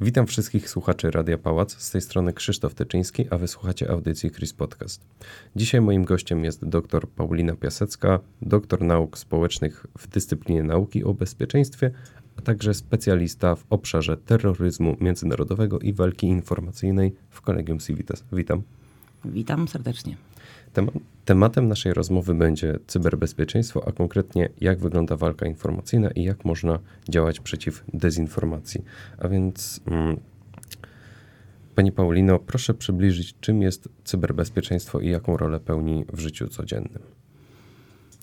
Witam wszystkich słuchaczy Radia Pałac. Z tej strony Krzysztof Tyczyński, a wysłuchacie audycji Chris Podcast. Dzisiaj moim gościem jest dr Paulina Piasecka, doktor nauk społecznych w dyscyplinie nauki o bezpieczeństwie, a także specjalista w obszarze terroryzmu międzynarodowego i walki informacyjnej w Kolegium Civitas. Witam. Witam serdecznie. Tematem naszej rozmowy będzie cyberbezpieczeństwo, a konkretnie jak wygląda walka informacyjna i jak można działać przeciw dezinformacji. A więc, mm, Pani Paulino, proszę przybliżyć, czym jest cyberbezpieczeństwo i jaką rolę pełni w życiu codziennym.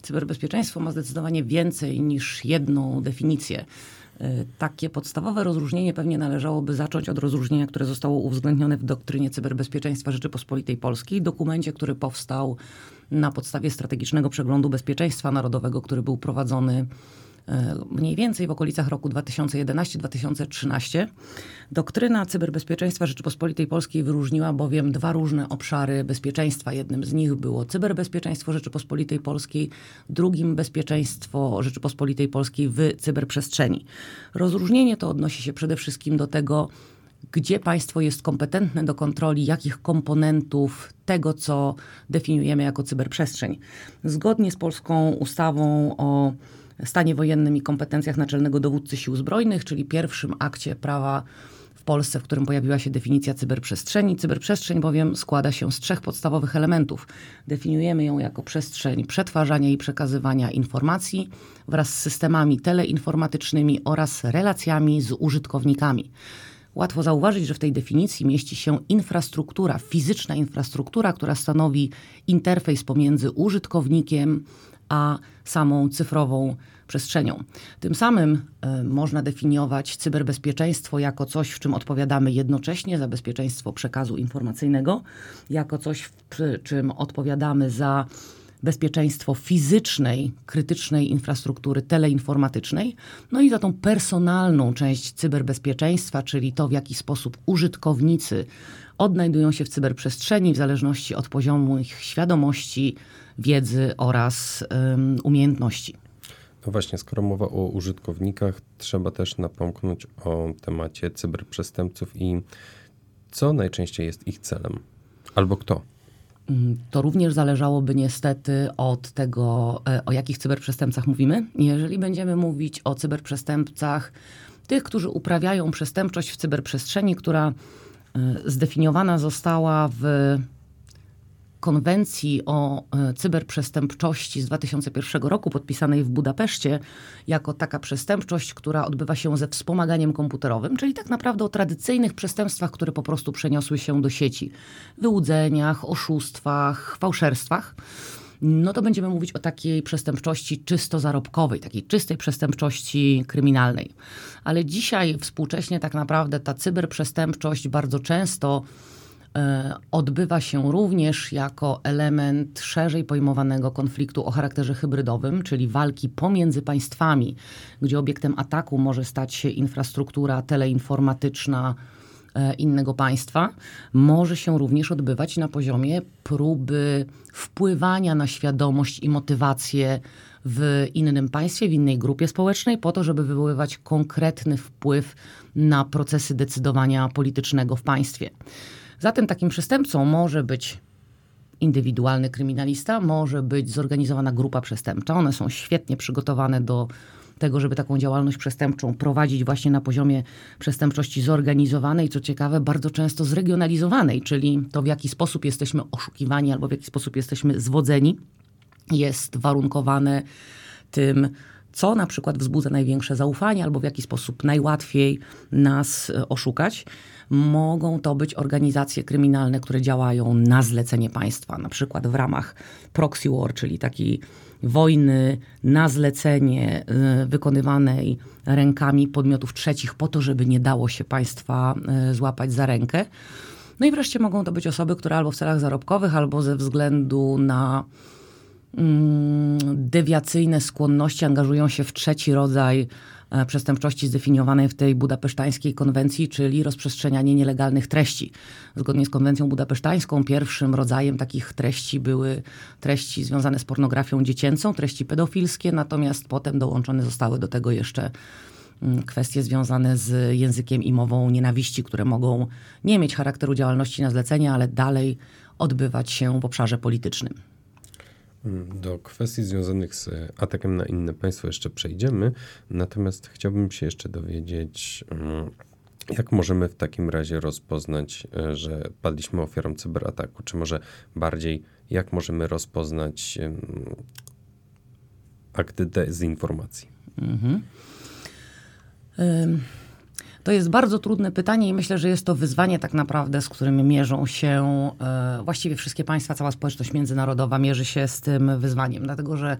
Cyberbezpieczeństwo ma zdecydowanie więcej niż jedną definicję. E, takie podstawowe rozróżnienie pewnie należałoby zacząć od rozróżnienia, które zostało uwzględnione w doktrynie cyberbezpieczeństwa Rzeczypospolitej Polskiej, dokumencie, który powstał na podstawie strategicznego przeglądu bezpieczeństwa narodowego, który był prowadzony mniej więcej w okolicach roku 2011-2013. Doktryna cyberbezpieczeństwa Rzeczypospolitej Polskiej wyróżniła bowiem dwa różne obszary bezpieczeństwa. Jednym z nich było cyberbezpieczeństwo Rzeczypospolitej Polskiej, drugim bezpieczeństwo Rzeczypospolitej Polskiej w cyberprzestrzeni. Rozróżnienie to odnosi się przede wszystkim do tego, gdzie państwo jest kompetentne do kontroli jakich komponentów tego, co definiujemy jako cyberprzestrzeń. Zgodnie z polską ustawą o stanie wojennym i kompetencjach naczelnego dowódcy sił zbrojnych, czyli pierwszym akcie prawa w Polsce, w którym pojawiła się definicja cyberprzestrzeni. Cyberprzestrzeń bowiem składa się z trzech podstawowych elementów. Definiujemy ją jako przestrzeń przetwarzania i przekazywania informacji wraz z systemami teleinformatycznymi oraz relacjami z użytkownikami. Łatwo zauważyć, że w tej definicji mieści się infrastruktura, fizyczna infrastruktura, która stanowi interfejs pomiędzy użytkownikiem a samą cyfrową przestrzenią. Tym samym y, można definiować cyberbezpieczeństwo jako coś, w czym odpowiadamy jednocześnie za bezpieczeństwo przekazu informacyjnego, jako coś, w czym odpowiadamy za bezpieczeństwo fizycznej, krytycznej infrastruktury teleinformatycznej, no i za tą personalną część cyberbezpieczeństwa, czyli to, w jaki sposób użytkownicy odnajdują się w cyberprzestrzeni w zależności od poziomu ich świadomości, wiedzy oraz um, umiejętności. No właśnie, skoro mowa o użytkownikach, trzeba też napomknąć o temacie cyberprzestępców i co najczęściej jest ich celem, albo kto. Mm, to również zależałoby niestety od tego, e, o jakich cyberprzestępcach mówimy. Jeżeli będziemy mówić o cyberprzestępcach, tych, którzy uprawiają przestępczość w cyberprzestrzeni, która e, zdefiniowana została w konwencji o e, cyberprzestępczości z 2001 roku, podpisanej w Budapeszcie, jako taka przestępczość, która odbywa się ze wspomaganiem komputerowym, czyli tak naprawdę o tradycyjnych przestępstwach, które po prostu przeniosły się do sieci. Wyłudzeniach, oszustwach, fałszerstwach no to będziemy mówić o takiej przestępczości czysto zarobkowej, takiej czystej przestępczości kryminalnej. Ale dzisiaj współcześnie tak naprawdę ta cyberprzestępczość bardzo często odbywa się również jako element szerzej pojmowanego konfliktu o charakterze hybrydowym, czyli walki pomiędzy państwami, gdzie obiektem ataku może stać się infrastruktura teleinformatyczna e, innego państwa, może się również odbywać na poziomie próby wpływania na świadomość i motywację w innym państwie, w innej grupie społecznej, po to, żeby wywoływać konkretny wpływ na procesy decydowania politycznego w państwie. Zatem takim przestępcą może być indywidualny kryminalista, może być zorganizowana grupa przestępcza. One są świetnie przygotowane do tego, żeby taką działalność przestępczą prowadzić właśnie na poziomie przestępczości zorganizowanej, co ciekawe, bardzo często zregionalizowanej, czyli to w jaki sposób jesteśmy oszukiwani albo w jaki sposób jesteśmy zwodzeni, jest warunkowane tym, co na przykład wzbudza największe zaufanie albo w jaki sposób najłatwiej nas oszukać mogą to być organizacje kryminalne, które działają na zlecenie państwa, na przykład w ramach proxy war, czyli takiej wojny na zlecenie y, wykonywanej rękami podmiotów trzecich po to, żeby nie dało się państwa y, złapać za rękę. No i wreszcie mogą to być osoby, które albo w celach zarobkowych, albo ze względu na mm, dewiacyjne skłonności angażują się w trzeci rodzaj przestępczości zdefiniowanej w tej budapesztańskiej konwencji, czyli rozprzestrzenianie nielegalnych treści. Zgodnie z konwencją budapesztańską pierwszym rodzajem takich treści były treści związane z pornografią dziecięcą, treści pedofilskie, natomiast potem dołączone zostały do tego jeszcze mm, kwestie związane z językiem i mową nienawiści, które mogą nie mieć charakteru działalności na zlecenie, ale dalej odbywać się w obszarze politycznym. Do kwestii związanych z atakiem na inne państwo jeszcze przejdziemy, natomiast chciałbym się jeszcze dowiedzieć, mm, jak możemy w takim razie rozpoznać, e, że padliśmy ofiarą cyberataku, czy może bardziej, jak możemy rozpoznać akty dezinformacji? Mhm. To jest bardzo trudne pytanie i myślę, że jest to wyzwanie tak naprawdę, z którym mierzą się e, właściwie wszystkie państwa, cała społeczność międzynarodowa mierzy się z tym wyzwaniem, dlatego że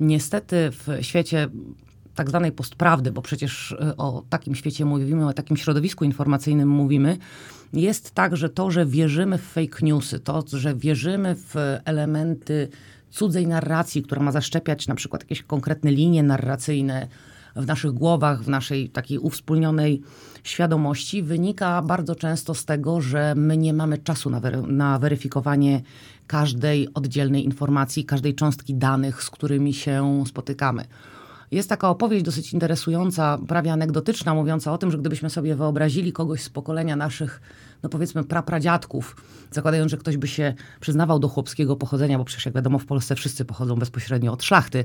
niestety w świecie tak zwanej postprawdy, bo przecież e, o takim świecie mówimy, o takim środowisku informacyjnym mówimy, jest tak, że to, że wierzymy w fake newsy, to, że wierzymy w elementy cudzej narracji, która ma zaszczepiać na przykład jakieś konkretne linie narracyjne, w naszych głowach, w naszej takiej uwspólnionej świadomości, wynika bardzo często z tego, że my nie mamy czasu na, wery na weryfikowanie każdej oddzielnej informacji, każdej cząstki danych, z którymi się spotykamy. Jest taka opowieść dosyć interesująca, prawie anegdotyczna, mówiąca o tym, że gdybyśmy sobie wyobrazili kogoś z pokolenia naszych no powiedzmy prapradziadków, zakładając, że ktoś by się przyznawał do chłopskiego pochodzenia, bo przecież jak wiadomo w Polsce wszyscy pochodzą bezpośrednio od szlachty.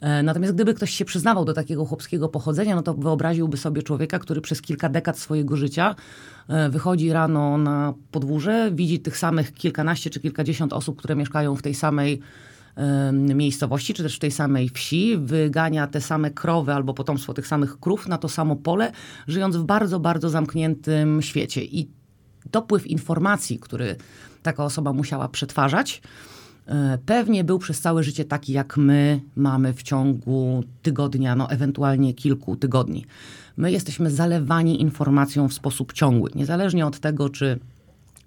E, natomiast gdyby ktoś się przyznawał do takiego chłopskiego pochodzenia, no to wyobraziłby sobie człowieka, który przez kilka dekad swojego życia e, wychodzi rano na podwórze, widzi tych samych kilkanaście czy kilkadziesiąt osób, które mieszkają w tej samej miejscowości, czy też w tej samej wsi, wygania te same krowy albo potomstwo tych samych krów na to samo pole, żyjąc w bardzo, bardzo zamkniętym świecie. I dopływ informacji, który taka osoba musiała przetwarzać, e, pewnie był przez całe życie taki, jak my mamy w ciągu tygodnia, no ewentualnie kilku tygodni. My jesteśmy zalewani informacją w sposób ciągły, niezależnie od tego, czy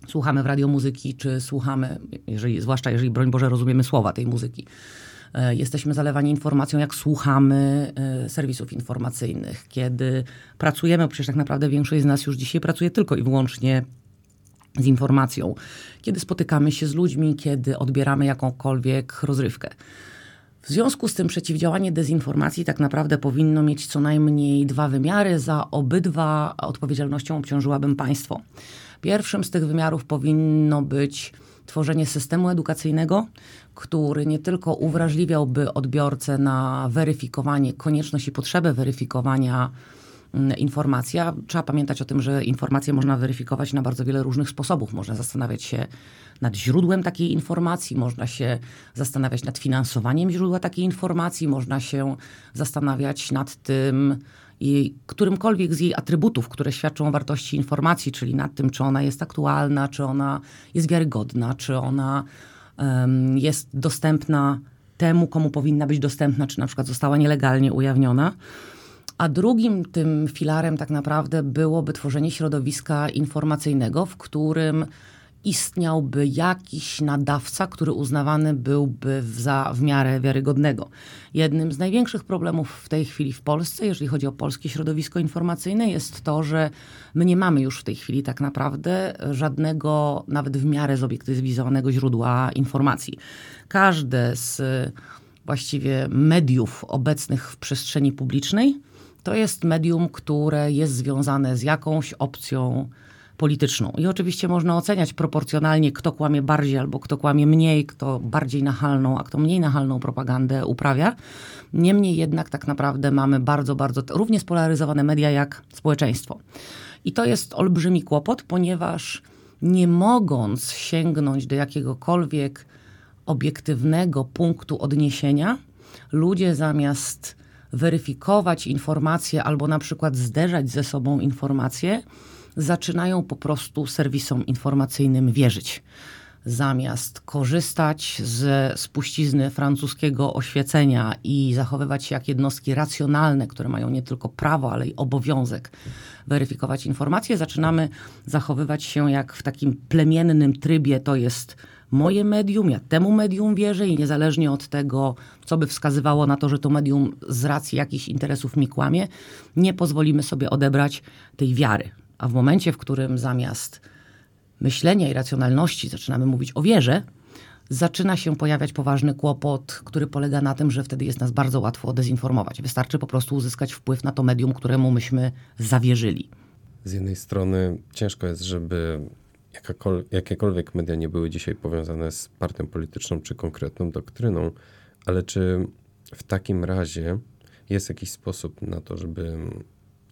słuchamy w radiomuzyki, czy słuchamy, jeżeli, zwłaszcza jeżeli, broń Boże, rozumiemy słowa tej muzyki. E, jesteśmy zalewani informacją, jak słuchamy e, serwisów informacyjnych, kiedy pracujemy, przecież tak naprawdę większość z nas już dzisiaj pracuje tylko i wyłącznie z informacją, kiedy spotykamy się z ludźmi, kiedy odbieramy jakąkolwiek rozrywkę. W związku z tym przeciwdziałanie dezinformacji tak naprawdę powinno mieć co najmniej dwa wymiary. Za obydwa odpowiedzialnością obciążyłabym państwo. Pierwszym z tych wymiarów powinno być tworzenie systemu edukacyjnego, który nie tylko uwrażliwiałby odbiorcę na weryfikowanie, konieczność i potrzebę weryfikowania informacja. Trzeba pamiętać o tym, że informacje można weryfikować na bardzo wiele różnych sposobów. Można zastanawiać się nad źródłem takiej informacji, można się zastanawiać nad finansowaniem źródła takiej informacji, można się zastanawiać nad tym, i którymkolwiek z jej atrybutów, które świadczą o wartości informacji, czyli nad tym, czy ona jest aktualna, czy ona jest wiarygodna, czy ona um, jest dostępna temu, komu powinna być dostępna, czy na przykład została nielegalnie ujawniona. A drugim tym filarem tak naprawdę byłoby tworzenie środowiska informacyjnego, w którym istniałby jakiś nadawca, który uznawany byłby za w miarę wiarygodnego. Jednym z największych problemów w tej chwili w Polsce, jeżeli chodzi o polskie środowisko informacyjne, jest to, że my nie mamy już w tej chwili tak naprawdę żadnego, nawet w miarę zobiektywizowanego źródła informacji. Każde z właściwie mediów obecnych w przestrzeni publicznej to jest medium, które jest związane z jakąś opcją polityczną. I oczywiście można oceniać proporcjonalnie, kto kłamie bardziej albo kto kłamie mniej, kto bardziej nachalną, a kto mniej nachalną propagandę uprawia. Niemniej jednak tak naprawdę mamy bardzo, bardzo równie spolaryzowane media jak społeczeństwo. I to jest olbrzymi kłopot, ponieważ nie mogąc sięgnąć do jakiegokolwiek obiektywnego punktu odniesienia, ludzie zamiast weryfikować informacje albo na przykład zderzać ze sobą informacje, zaczynają po prostu serwisom informacyjnym wierzyć. Zamiast korzystać ze spuścizny francuskiego oświecenia i zachowywać się jak jednostki racjonalne, które mają nie tylko prawo, ale i obowiązek weryfikować informacje, zaczynamy zachowywać się jak w takim plemiennym trybie, to jest moje medium, ja temu medium wierzę i niezależnie od tego, co by wskazywało na to, że to medium z racji jakichś interesów mi kłamie, nie pozwolimy sobie odebrać tej wiary. A w momencie, w którym zamiast myślenia i racjonalności zaczynamy mówić o wierze, zaczyna się pojawiać poważny kłopot, który polega na tym, że wtedy jest nas bardzo łatwo dezinformować. Wystarczy po prostu uzyskać wpływ na to medium, któremu myśmy zawierzyli. Z jednej strony ciężko jest, żeby jakiekolwiek media nie były dzisiaj powiązane z partią polityczną czy konkretną doktryną, ale czy w takim razie jest jakiś sposób na to, żeby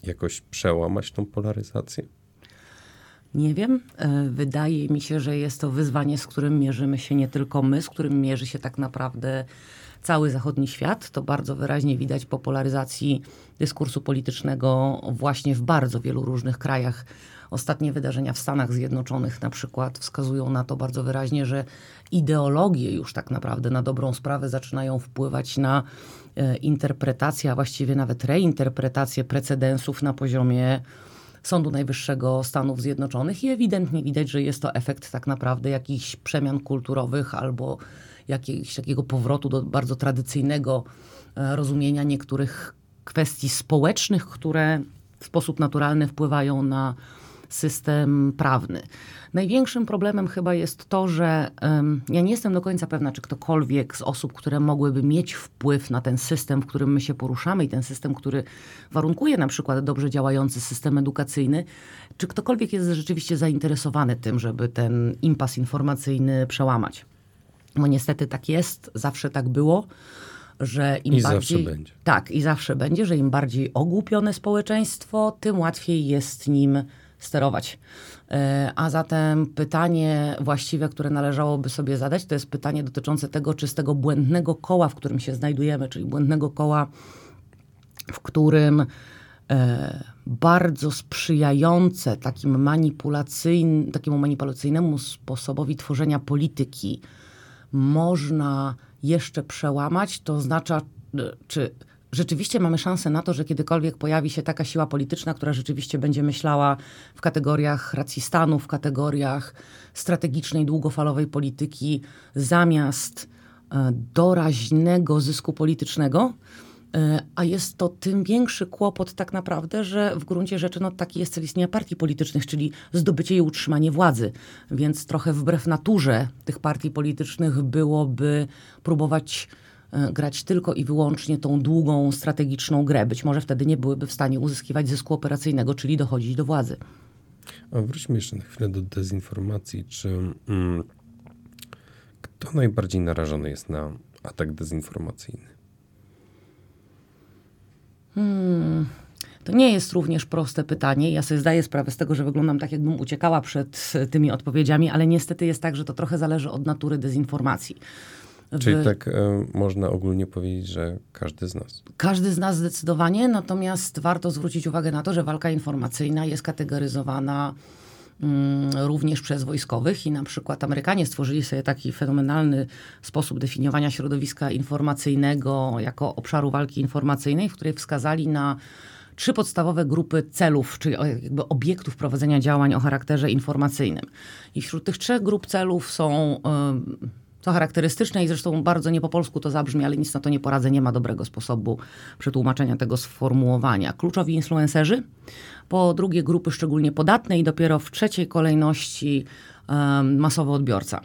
jakoś przełamać tą polaryzację? Nie wiem. E, wydaje mi się, że jest to wyzwanie, z którym mierzymy się nie tylko my, z którym mierzy się tak naprawdę cały zachodni świat. To bardzo wyraźnie widać po polaryzacji dyskursu politycznego właśnie w bardzo wielu różnych krajach. Ostatnie wydarzenia w Stanach Zjednoczonych na przykład wskazują na to bardzo wyraźnie, że ideologie już tak naprawdę na dobrą sprawę zaczynają wpływać na e, interpretację, a właściwie nawet reinterpretację precedensów na poziomie Sądu Najwyższego Stanów Zjednoczonych i ewidentnie widać, że jest to efekt tak naprawdę jakichś przemian kulturowych albo jakiegoś takiego powrotu do bardzo tradycyjnego e, rozumienia niektórych kwestii społecznych, które w sposób naturalny wpływają na system prawny. Największym problemem chyba jest to, że ja nie jestem do końca pewna, czy ktokolwiek z osób, które mogłyby mieć wpływ na ten system, w którym my się poruszamy i ten system, który warunkuje na przykład dobrze działający system edukacyjny, czy ktokolwiek jest rzeczywiście zainteresowany tym, żeby ten impas informacyjny przełamać. Bo niestety tak jest, zawsze tak było że im I bardziej. Zawsze będzie. Tak, i zawsze będzie, że im bardziej ogłupione społeczeństwo, tym łatwiej jest nim sterować. E, a zatem pytanie właściwe, które należałoby sobie zadać, to jest pytanie dotyczące tego, czy z tego błędnego koła, w którym się znajdujemy, czyli błędnego koła, w którym e, bardzo sprzyjające takim manipulacyjn, takiemu manipulacyjnemu sposobowi tworzenia polityki można jeszcze przełamać, to oznacza, e, czy rzeczywiście mamy szansę na to, że kiedykolwiek pojawi się taka siła polityczna, która rzeczywiście będzie myślała w kategoriach racji stanu, w kategoriach strategicznej, długofalowej polityki, zamiast e, doraźnego zysku politycznego. E, a jest to tym większy kłopot tak naprawdę, że w gruncie rzeczy no, taki jest cel istnienia partii politycznych, czyli zdobycie i utrzymanie władzy. Więc trochę wbrew naturze tych partii politycznych byłoby próbować E, grać tylko i wyłącznie tą długą, strategiczną grę. Być może wtedy nie byłyby w stanie uzyskiwać zysku operacyjnego, czyli dochodzić do władzy. A wróćmy jeszcze na chwilę do dezinformacji. Czy mm, kto najbardziej narażony jest na atak dezinformacyjny? Hmm. To nie jest również proste pytanie. Ja sobie zdaję sprawę z tego, że wyglądam tak, jakbym uciekała przed tymi odpowiedziami, ale niestety jest tak, że to trochę zależy od natury dezinformacji. Czyli tak y, można ogólnie powiedzieć, że każdy z nas. Każdy z nas zdecydowanie, natomiast warto zwrócić uwagę na to, że walka informacyjna jest kategoryzowana również przez wojskowych i na przykład Amerykanie stworzyli sobie taki fenomenalny sposób definiowania środowiska informacyjnego jako obszaru walki informacyjnej, w której wskazali na trzy podstawowe grupy celów, czyli jakby obiektów prowadzenia działań o charakterze informacyjnym. I wśród tych trzech grup celów są co charakterystyczne i zresztą bardzo nie po polsku to zabrzmi, ale nic na to nie poradzę, nie ma dobrego sposobu przetłumaczenia tego sformułowania. Kluczowi influencerzy, po drugie grupy szczególnie podatne i dopiero w trzeciej kolejności um, masowy odbiorca.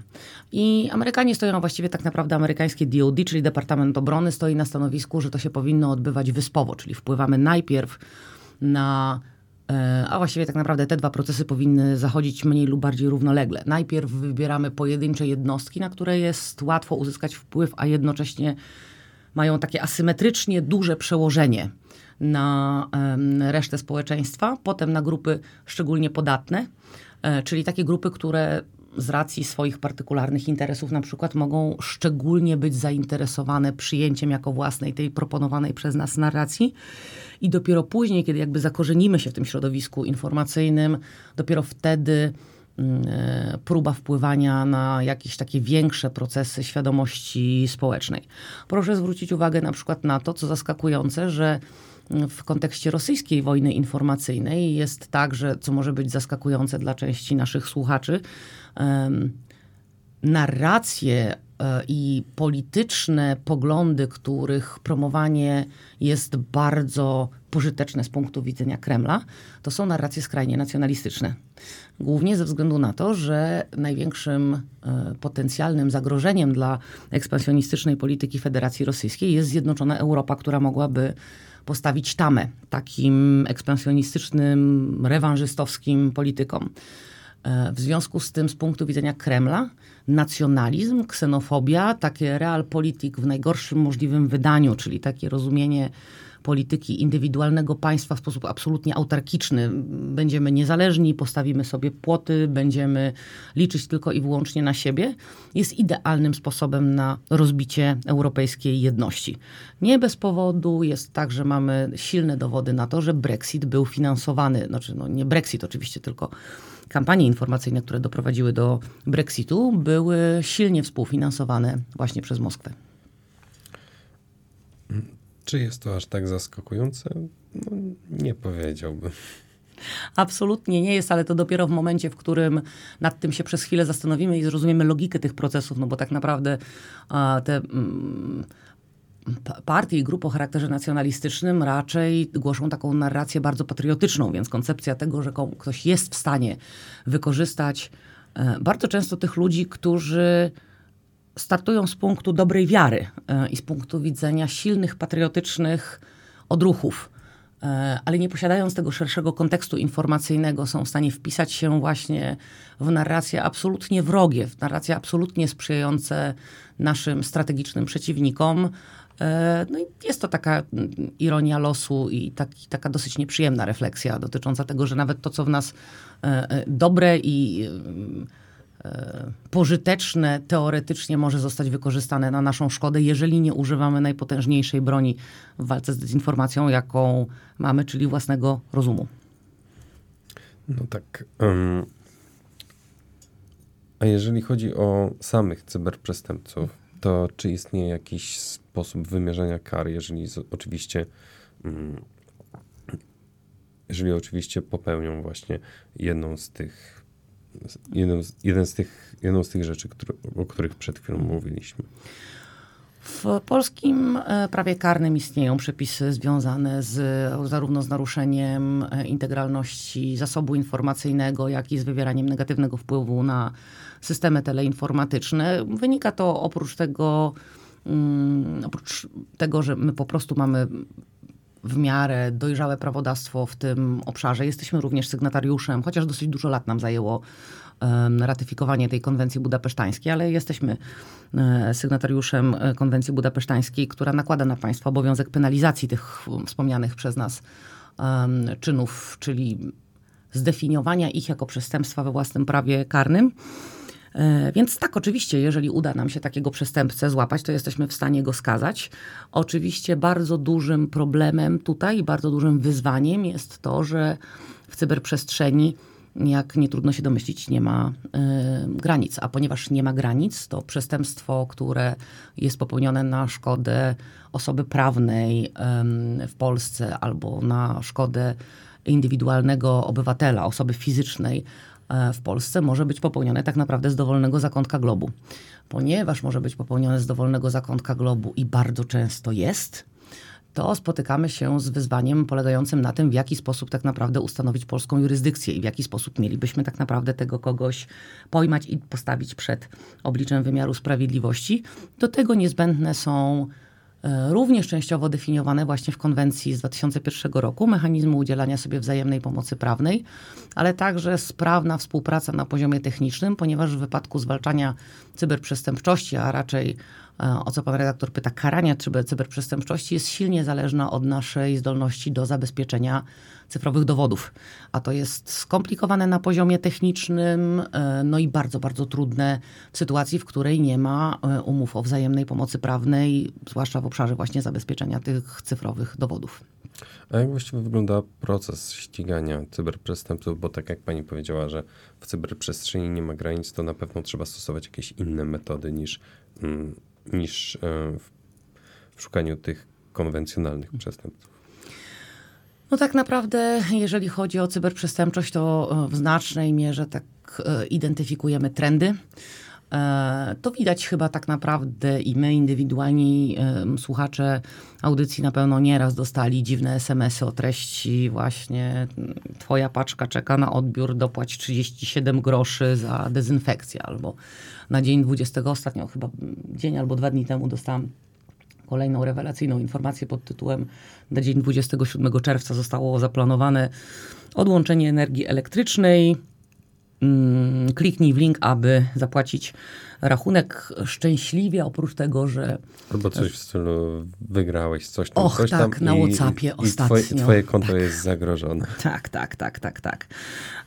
I Amerykanie stoją właściwie tak naprawdę amerykańskie DOD, czyli Departament Obrony, stoi na stanowisku, że to się powinno odbywać wyspowo, czyli wpływamy najpierw na a właściwie tak naprawdę te dwa procesy powinny zachodzić mniej lub bardziej równolegle. Najpierw wybieramy pojedyncze jednostki, na które jest łatwo uzyskać wpływ, a jednocześnie mają takie asymetrycznie duże przełożenie na resztę społeczeństwa, potem na grupy szczególnie podatne, e, czyli takie grupy, które z racji swoich partykularnych interesów na przykład mogą szczególnie być zainteresowane przyjęciem jako własnej tej proponowanej przez nas narracji. I dopiero później, kiedy jakby zakorzenimy się w tym środowisku informacyjnym, dopiero wtedy mm, e, próba wpływania na jakieś takie większe procesy świadomości społecznej. Proszę zwrócić uwagę na przykład na to, co zaskakujące, że w kontekście rosyjskiej wojny informacyjnej jest tak, że co może być zaskakujące dla części naszych słuchaczy, narracje e, i polityczne poglądy, których promowanie jest bardzo pożyteczne z punktu widzenia Kremla, to są narracje skrajnie nacjonalistyczne. Głównie ze względu na to, że największym e, potencjalnym zagrożeniem dla ekspansjonistycznej polityki Federacji Rosyjskiej jest zjednoczona Europa, która mogłaby postawić tamę takim ekspansjonistycznym, rewanżystowskim politykom. E, w związku z tym, z punktu widzenia Kremla, nacjonalizm, ksenofobia, takie realpolitik w najgorszym możliwym wydaniu, czyli takie rozumienie polityki indywidualnego państwa w sposób absolutnie autarkiczny. Będziemy niezależni, postawimy sobie płoty, będziemy liczyć tylko i wyłącznie na siebie, jest idealnym sposobem na rozbicie europejskiej jedności. Nie bez powodu jest tak, że mamy silne dowody na to, że Brexit był finansowany, znaczy no nie Brexit oczywiście, tylko kampanie informacyjne, które doprowadziły do Brexitu, były silnie współfinansowane właśnie przez Moskwę. Czy jest to aż tak zaskakujące? No, nie powiedziałbym. Absolutnie nie jest, ale to dopiero w momencie, w którym nad tym się przez chwilę zastanowimy i zrozumiemy logikę tych procesów, no bo tak naprawdę te mm, partie i grupy o charakterze nacjonalistycznym raczej głoszą taką narrację bardzo patriotyczną, więc koncepcja tego, że ktoś jest w stanie wykorzystać e, bardzo często tych ludzi, którzy startują z punktu dobrej wiary e, i z punktu widzenia silnych, patriotycznych odruchów, e, ale nie posiadając tego szerszego kontekstu informacyjnego, są w stanie wpisać się właśnie w narracje absolutnie wrogie, w narracje absolutnie sprzyjające naszym strategicznym przeciwnikom. E, no i jest to taka mm, ironia losu i taki, taka dosyć nieprzyjemna refleksja dotycząca tego, że nawet to, co w nas dobre i E, pożyteczne teoretycznie może zostać wykorzystane na naszą szkodę, jeżeli nie używamy najpotężniejszej broni w walce z dezinformacją, jaką mamy, czyli własnego rozumu. No tak. Um, a jeżeli chodzi o samych cyberprzestępców, to czy istnieje jakiś sposób wymierzenia kar, jeżeli z, oczywiście um, jeżeli oczywiście popełnią właśnie jedną z tych jeden, jeden z tych, jedną z tych rzeczy, o których przed chwilą mówiliśmy. W polskim e, prawie karnym istnieją przepisy związane z, zarówno z naruszeniem e, integralności zasobu informacyjnego, jak i z wywieraniem negatywnego wpływu na systemy teleinformatyczne. Wynika to oprócz tego, um, oprócz tego, że my po prostu mamy w miarę dojrzałe prawodawstwo w tym obszarze. Jesteśmy również sygnatariuszem, chociaż dosyć dużo lat nam zajęło ratyfikowanie tej konwencji budapesztańskiej, ale jesteśmy e, sygnatariuszem e, konwencji budapesztańskiej, która nakłada na państwo obowiązek penalizacji tych wspomnianych przez nas czynów, czyli zdefiniowania ich jako przestępstwa we własnym prawie karnym. E, więc tak, oczywiście, jeżeli uda nam się takiego przestępcę złapać, to jesteśmy w stanie go skazać. Oczywiście bardzo dużym problemem tutaj bardzo dużym wyzwaniem jest to, że w cyberprzestrzeni jak nie trudno się domyślić, nie ma y, granic. A ponieważ nie ma granic, to przestępstwo, które jest popełnione na szkodę osoby prawnej y, w Polsce albo na szkodę indywidualnego obywatela, osoby fizycznej w Polsce może być popełnione tak naprawdę z dowolnego zakątka globu. Ponieważ może być popełnione z dowolnego zakątka globu i bardzo często jest, to spotykamy się z wyzwaniem polegającym na tym, w jaki sposób tak naprawdę ustanowić polską jurysdykcję i w jaki sposób mielibyśmy tak naprawdę tego kogoś pojmać i postawić przed obliczem wymiaru sprawiedliwości. Do tego niezbędne są E, również częściowo definiowane właśnie w konwencji z 2001 roku, mechanizmu udzielania sobie wzajemnej pomocy prawnej, ale także sprawna współpraca na poziomie technicznym, ponieważ w wypadku zwalczania cyberprzestępczości, a raczej e, o co pan redaktor pyta, karania cyberprzestępczości jest silnie zależna od naszej zdolności do zabezpieczenia cyfrowych dowodów. A to jest skomplikowane na poziomie technicznym, e, no i bardzo, bardzo trudne w sytuacji, w której nie ma e, umów o wzajemnej pomocy prawnej, zwłaszcza w obszarze właśnie zabezpieczenia tych cyfrowych dowodów. A jak właściwie wygląda proces ścigania cyberprzestępców? Bo tak jak pani powiedziała, że w cyberprzestrzeni nie ma granic, to na pewno trzeba stosować jakieś inne metody niż, mm, niż e, w szukaniu tych konwencjonalnych przestępców. No tak naprawdę, jeżeli chodzi o cyberprzestępczość, to e, w znacznej mierze tak e, identyfikujemy trendy. E, to widać chyba tak naprawdę i my indywidualni słuchacze audycji na pewno nieraz dostali dziwne SMS-y o treści właśnie twoja paczka czeka na odbiór, dopłać 37 groszy za dezynfekcję albo na dzień 20 ostatnio chyba dzień albo dwa dni temu dostałam kolejną rewelacyjną informację pod tytułem na dzień 27 czerwca zostało zaplanowane odłączenie energii elektrycznej Mm, kliknij w link, aby zapłacić rachunek szczęśliwie, oprócz tego, że... Albo coś w stylu wygrałeś coś tam, Och, coś tak, tam na i, Whatsappie i ostatnio. Twoje, twoje konto tak. jest zagrożone. Tak, tak, tak, tak, tak.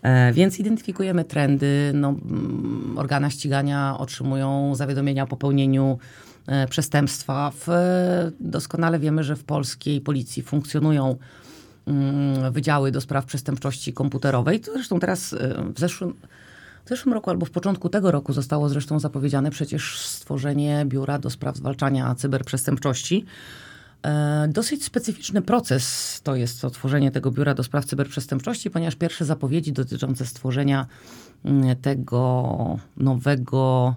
E, więc identyfikujemy trendy. No, mm, organa ścigania otrzymują zawiadomienia o popełnieniu przestępstwa. W, doskonale wiemy, że w polskiej policji funkcjonują Mm, wydziały do spraw przestępczości komputerowej. To zresztą teraz y, w zeszłym, w zeszłym roku albo w początku tego roku zostało zresztą zapowiedziane przecież stworzenie biura do spraw zwalczania cyberprzestępczości. E, dosyć specyficzny proces to jest to tworzenie tego biura do spraw cyberprzestępczości, ponieważ pierwsze zapowiedzi dotyczące stworzenia mm, tego nowego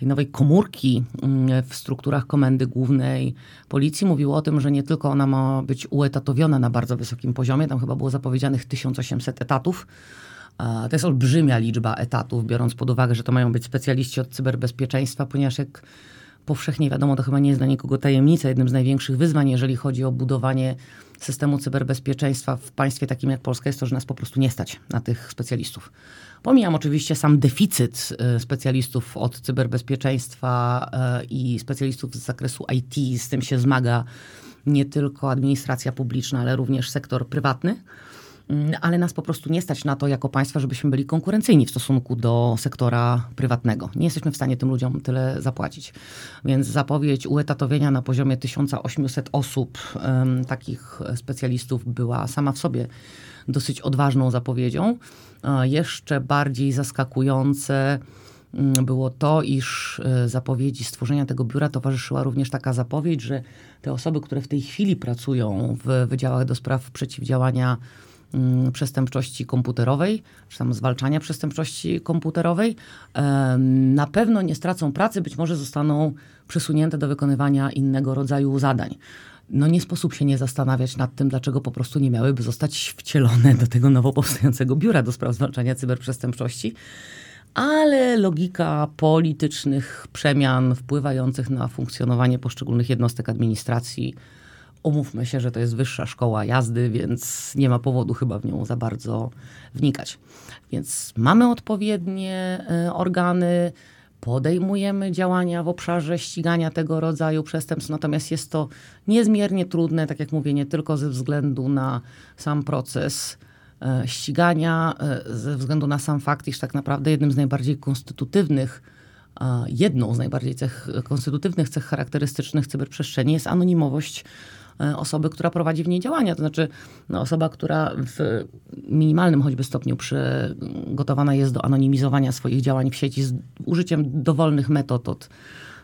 tej nowej komórki mm, w strukturach Komendy Głównej Policji. Mówiło o tym, że nie tylko ona ma być uetatowiona na bardzo wysokim poziomie, tam chyba było zapowiedzianych 1800 etatów, to jest olbrzymia liczba etatów, biorąc pod uwagę, że to mają być specjaliści od cyberbezpieczeństwa, ponieważ jak powszechnie wiadomo, to chyba nie jest dla nikogo tajemnica, jednym z największych wyzwań, jeżeli chodzi o budowanie systemu cyberbezpieczeństwa w państwie takim jak Polska, jest to, że nas po prostu nie stać na tych specjalistów. Pomijam oczywiście sam deficyt e, specjalistów od cyberbezpieczeństwa e, i specjalistów z zakresu IT. Z tym się zmaga nie tylko administracja publiczna, ale również sektor prywatny. Mm, ale nas po prostu nie stać na to jako państwa, żebyśmy byli konkurencyjni w stosunku do sektora prywatnego. Nie jesteśmy w stanie tym ludziom tyle zapłacić. Więc zapowiedź uetatowienia na poziomie 1800 osób, takich specjalistów, była sama w sobie dosyć odważną zapowiedzią. Jeszcze bardziej zaskakujące mm, było to, iż e, zapowiedzi stworzenia tego biura towarzyszyła również taka zapowiedź, że te osoby, które w tej chwili pracują w wydziałach do spraw przeciwdziałania przestępczości komputerowej, czy tam zwalczania przestępczości komputerowej, na pewno nie stracą pracy, być może zostaną przesunięte do wykonywania innego rodzaju zadań no nie sposób się nie zastanawiać nad tym, dlaczego po prostu nie miałyby zostać wcielone do tego nowo powstającego biura do spraw zwalczania cyberprzestępczości. Ale logika politycznych przemian wpływających na funkcjonowanie poszczególnych jednostek administracji, umówmy się, że to jest wyższa szkoła jazdy, więc nie ma powodu chyba w nią za bardzo wnikać. Więc mamy odpowiednie e, organy, podejmujemy działania w obszarze ścigania tego rodzaju przestępstw, natomiast jest to niezmiernie trudne, tak jak mówię, nie tylko ze względu na sam proces e, ścigania, e, ze względu na sam fakt, iż tak naprawdę jednym z najbardziej konstytutywnych, jedną z najbardziej cech, konstytutywnych cech charakterystycznych cyberprzestrzeni jest anonimowość osoby, która prowadzi w niej działania. To znaczy no, osoba, która w minimalnym choćby stopniu przygotowana jest do anonimizowania swoich działań w sieci z użyciem dowolnych metod od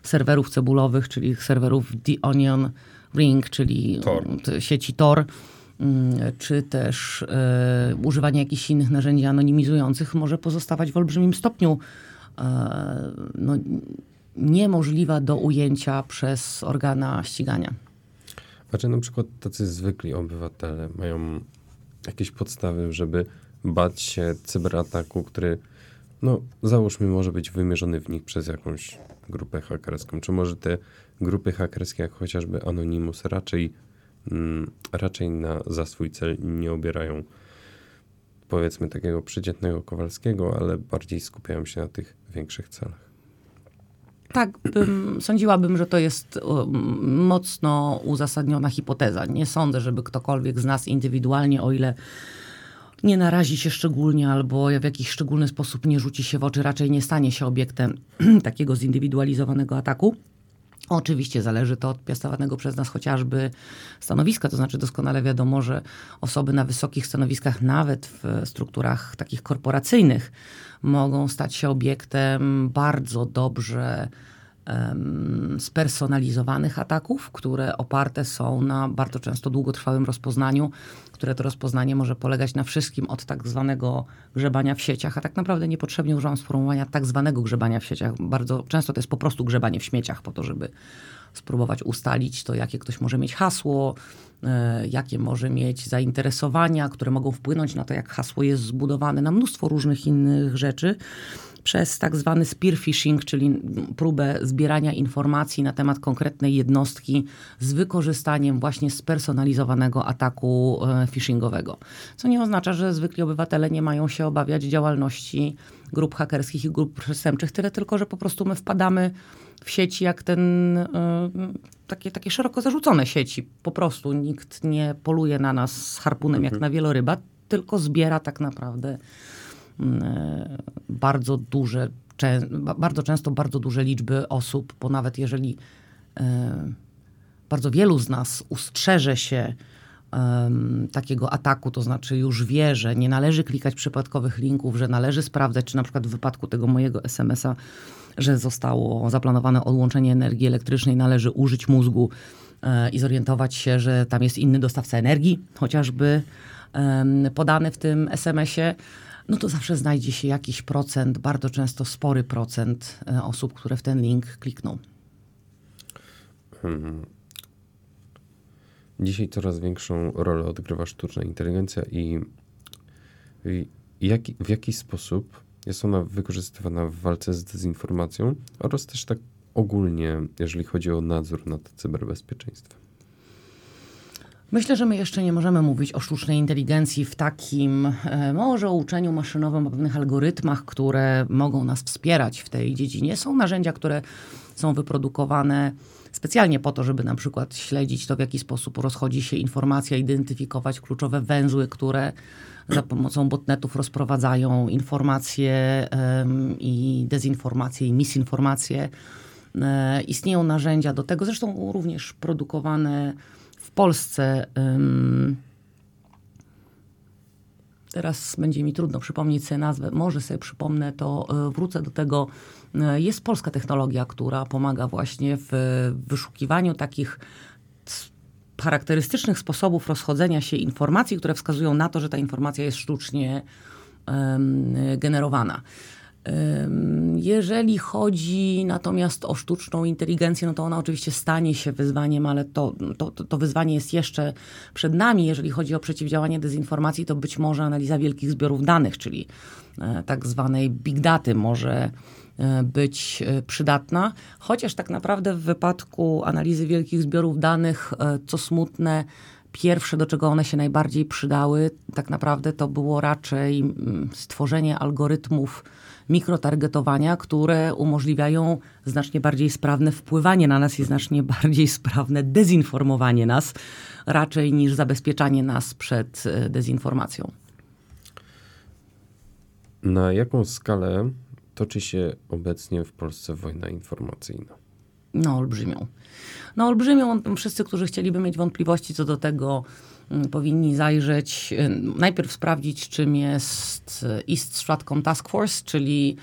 serwerów cebulowych, czyli serwerów The Onion Ring, czyli Tor. sieci Tor mm, czy też e, używanie jakichś innych narzędzi anonimizujących może pozostawać w olbrzymim stopniu e, no, niemożliwa do ujęcia przez organa ścigania. A czy na przykład tacy zwykli obywatele mają jakieś podstawy, żeby bać się cyberataku, który, no załóżmy, może być wymierzony w nich przez jakąś grupę hakerską? Czy może te grupy hakerskie, jak chociażby Anonymous, raczej, mm, raczej na, za swój cel nie obierają powiedzmy takiego przeciętnego Kowalskiego, ale bardziej skupiają się na tych większych celach? Tak bym, sądziłabym, że to jest mocno uzasadniona hipoteza. Nie sądzę, żeby ktokolwiek z nas indywidualnie, o ile nie narazi się szczególnie albo w jakiś szczególny sposób nie rzuci się w oczy, raczej nie stanie się obiektem takiego zindywidualizowanego ataku. Oczywiście zależy to od piastowanego przez nas chociażby stanowiska, to znaczy doskonale wiadomo, że osoby na wysokich stanowiskach, nawet w strukturach takich korporacyjnych, mogą stać się obiektem bardzo dobrze spersonalizowanych ataków, które oparte są na bardzo często długotrwałym rozpoznaniu, które to rozpoznanie może polegać na wszystkim od tak zwanego grzebania w sieciach, a tak naprawdę niepotrzebnie używam sformułowania tak zwanego grzebania w sieciach. Bardzo często to jest po prostu grzebanie w śmieciach po to, żeby spróbować ustalić to, jakie ktoś może mieć hasło, e, jakie może mieć zainteresowania, które mogą wpłynąć na to, jak hasło jest zbudowane, na mnóstwo różnych innych rzeczy przez tak zwany spear phishing, czyli próbę zbierania informacji na temat konkretnej jednostki z wykorzystaniem właśnie spersonalizowanego ataku e, phishingowego. Co nie oznacza, że zwykli obywatele nie mają się obawiać działalności grup hakerskich i grup przestępczych, tyle tylko, że po prostu my wpadamy w sieci jak ten, y, takie, takie szeroko zarzucone sieci. Po prostu nikt nie poluje na nas z harpunem mhm. jak na wieloryba, tylko zbiera tak naprawdę bardzo duże, bardzo często bardzo duże liczby osób, bo nawet jeżeli y, bardzo wielu z nas ustrzeże się takiego ataku, to znaczy już wie, że nie należy klikać przypadkowych linków, że należy sprawdzać, czy na przykład w wypadku tego mojego SMS-a, że zostało zaplanowane odłączenie energii elektrycznej, należy użyć mózgu e, i zorientować się, że tam jest inny dostawca energii, chociażby podany w tym SMS-ie no to zawsze znajdzie się jakiś procent, bardzo często spory procent e, osób, które w ten link klikną. Hmm. Dzisiaj coraz większą rolę odgrywa sztuczna inteligencja i, i jak, w jaki sposób jest ona wykorzystywana w walce z dezinformacją oraz też tak ogólnie, jeżeli chodzi o nadzór nad cyberbezpieczeństwem. Myślę, że my jeszcze nie możemy mówić o sztucznej inteligencji w takim, e, może o uczeniu maszynowym, o pewnych algorytmach, które mogą nas wspierać w tej dziedzinie. Są narzędzia, które są wyprodukowane specjalnie po to, żeby na przykład śledzić to, w jaki sposób rozchodzi się informacja, identyfikować kluczowe węzły, które za pomocą botnetów rozprowadzają informacje um, i dezinformacje i misinformacje. E, istnieją narzędzia do tego, zresztą również produkowane Polsce. Um, teraz będzie mi trudno przypomnieć sobie nazwę, może sobie przypomnę, to e, wrócę do tego. E, jest polska technologia, która pomaga właśnie w wyszukiwaniu takich charakterystycznych sposobów rozchodzenia się informacji, które wskazują na to, że ta informacja jest sztucznie um, generowana. Jeżeli chodzi natomiast o sztuczną inteligencję, no to ona oczywiście stanie się wyzwaniem, ale to, to, to wyzwanie jest jeszcze przed nami. Jeżeli chodzi o przeciwdziałanie dezinformacji, to być może analiza wielkich zbiorów danych, czyli e, tak zwanej big daty może e, być e, przydatna, chociaż tak naprawdę w wypadku analizy wielkich zbiorów danych, co smutne, pierwsze, do czego one się najbardziej przydały, tak naprawdę to było raczej mm, stworzenie algorytmów mikrotargetowania, które umożliwiają znacznie bardziej sprawne wpływanie na nas i znacznie bardziej sprawne dezinformowanie nas, raczej niż zabezpieczanie nas przed e, dezinformacją. Na jaką skalę toczy się obecnie w Polsce wojna informacyjna? No, olbrzymią. No, olbrzymią. Wszyscy, którzy chcieliby mieć wątpliwości co do tego, powinni zajrzeć, y, najpierw sprawdzić, czym jest East Stratcom Task Force, czyli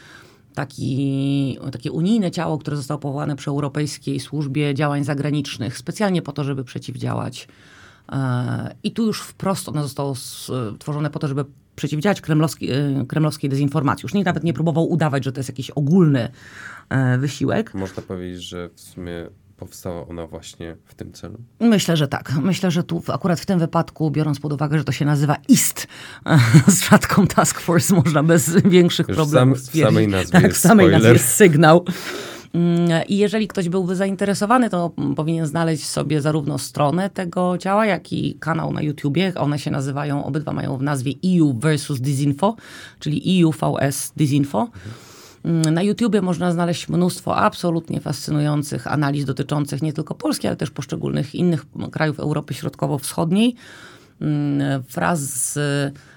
taki, takie unijne ciało, które zostało powołane przy Europejskiej Służbie Działań Zagranicznych, specjalnie po to, żeby przeciwdziałać. E, I tu już wprost ono zostało stworzone po to, żeby przeciwdziałać kremlowskiej, kremlowskiej dezinformacji. Już nikt nawet nie próbował udawać, że to jest jakiś ogólny e, wysiłek. Można powiedzieć, że w sumie powstała ona właśnie w tym celu? Myślę, że tak. Myślę, że tu akurat w tym wypadku, biorąc pod uwagę, że to się nazywa IST, z rzadką Task Force, można bez większych Już problemów sam, W samej nazwie tak, jest w samej nazwie jest sygnał. Mm, I jeżeli ktoś byłby zainteresowany, to powinien znaleźć sobie zarówno stronę tego ciała, jak i kanał na YouTubie. One się nazywają, obydwa mają w nazwie EU versus Disinfo, czyli EU VS Disinfo. Mhm. Na YouTubie można znaleźć mnóstwo absolutnie fascynujących analiz dotyczących nie tylko Polski, ale też poszczególnych innych krajów Europy Środkowo-Wschodniej. Mm, wraz z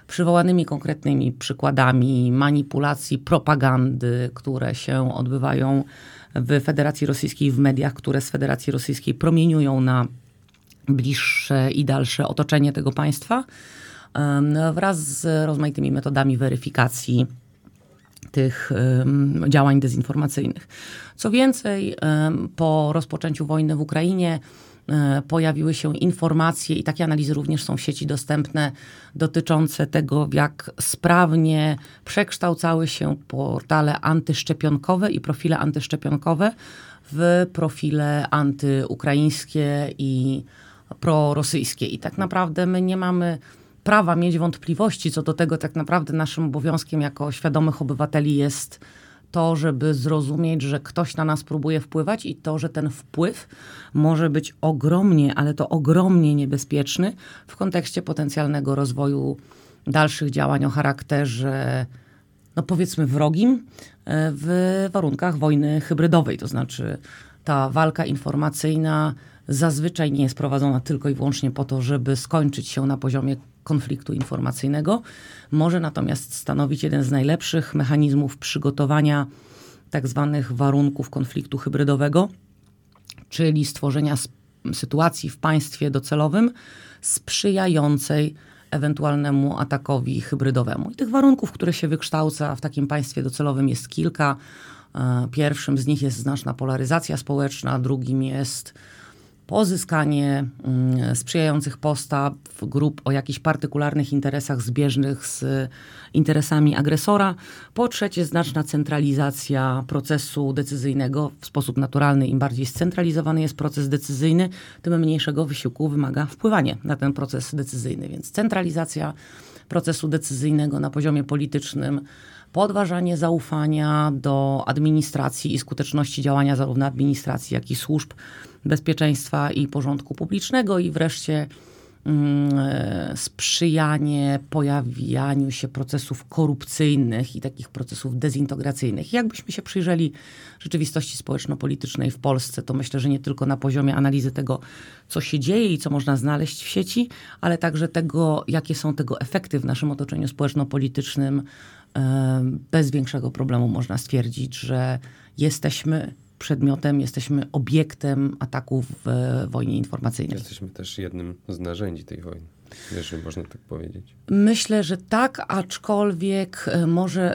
przywołanymi konkretnymi przykładami manipulacji, propagandy, które się odbywają w Federacji Rosyjskiej, w mediach, które z Federacji Rosyjskiej promieniują na bliższe i dalsze otoczenie tego państwa, wraz z rozmaitymi metodami weryfikacji tych działań dezinformacyjnych. Co więcej, po rozpoczęciu wojny w Ukrainie e, pojawiły się informacje i takie analizy również są w sieci dostępne dotyczące tego, jak sprawnie przekształcały się portale antyszczepionkowe i profile antyszczepionkowe w profile antyukraińskie i prorosyjskie. I tak naprawdę my nie mamy prawa mieć wątpliwości co do tego, tak naprawdę naszym obowiązkiem jako świadomych obywateli jest to, żeby zrozumieć, że ktoś na nas próbuje wpływać i to, że ten wpływ może być ogromnie, ale to ogromnie niebezpieczny w kontekście potencjalnego rozwoju dalszych działań o charakterze, no powiedzmy, wrogim e, w warunkach wojny hybrydowej. To znaczy, ta walka informacyjna zazwyczaj nie jest prowadzona tylko i wyłącznie po to, żeby skończyć się na poziomie konfliktu informacyjnego. Może natomiast stanowić jeden z najlepszych mechanizmów przygotowania tak zwanych warunków konfliktu hybrydowego, czyli stworzenia sytuacji w państwie docelowym sprzyjającej ewentualnemu atakowi hybrydowemu. I tych warunków, które się wykształca w takim państwie docelowym jest kilka. E, pierwszym z nich jest znaczna polaryzacja społeczna, drugim jest pozyskanie mm, sprzyjających postaw grup o jakichś partykularnych interesach zbieżnych z interesami agresora. Po trzecie, znaczna centralizacja procesu decyzyjnego. W sposób naturalny, im bardziej scentralizowany jest proces decyzyjny, tym mniejszego wysiłku wymaga wpływanie na ten proces decyzyjny. Więc centralizacja procesu decyzyjnego na poziomie politycznym podważanie zaufania do administracji i skuteczności działania zarówno administracji, jak i służb bezpieczeństwa i porządku publicznego i wreszcie mm, e, sprzyjanie pojawianiu się procesów korupcyjnych i takich procesów dezintegracyjnych. Jakbyśmy się przyjrzeli rzeczywistości społeczno-politycznej w Polsce, to myślę, że nie tylko na poziomie analizy tego, co się dzieje i co można znaleźć w sieci, ale także tego, jakie są tego efekty w naszym otoczeniu społeczno-politycznym, e, bez większego problemu można stwierdzić, że jesteśmy przedmiotem, jesteśmy obiektem ataków w wojnie informacyjnej. Jesteśmy też jednym z narzędzi tej wojny, jeżeli można tak powiedzieć. Myślę, że tak, aczkolwiek e, może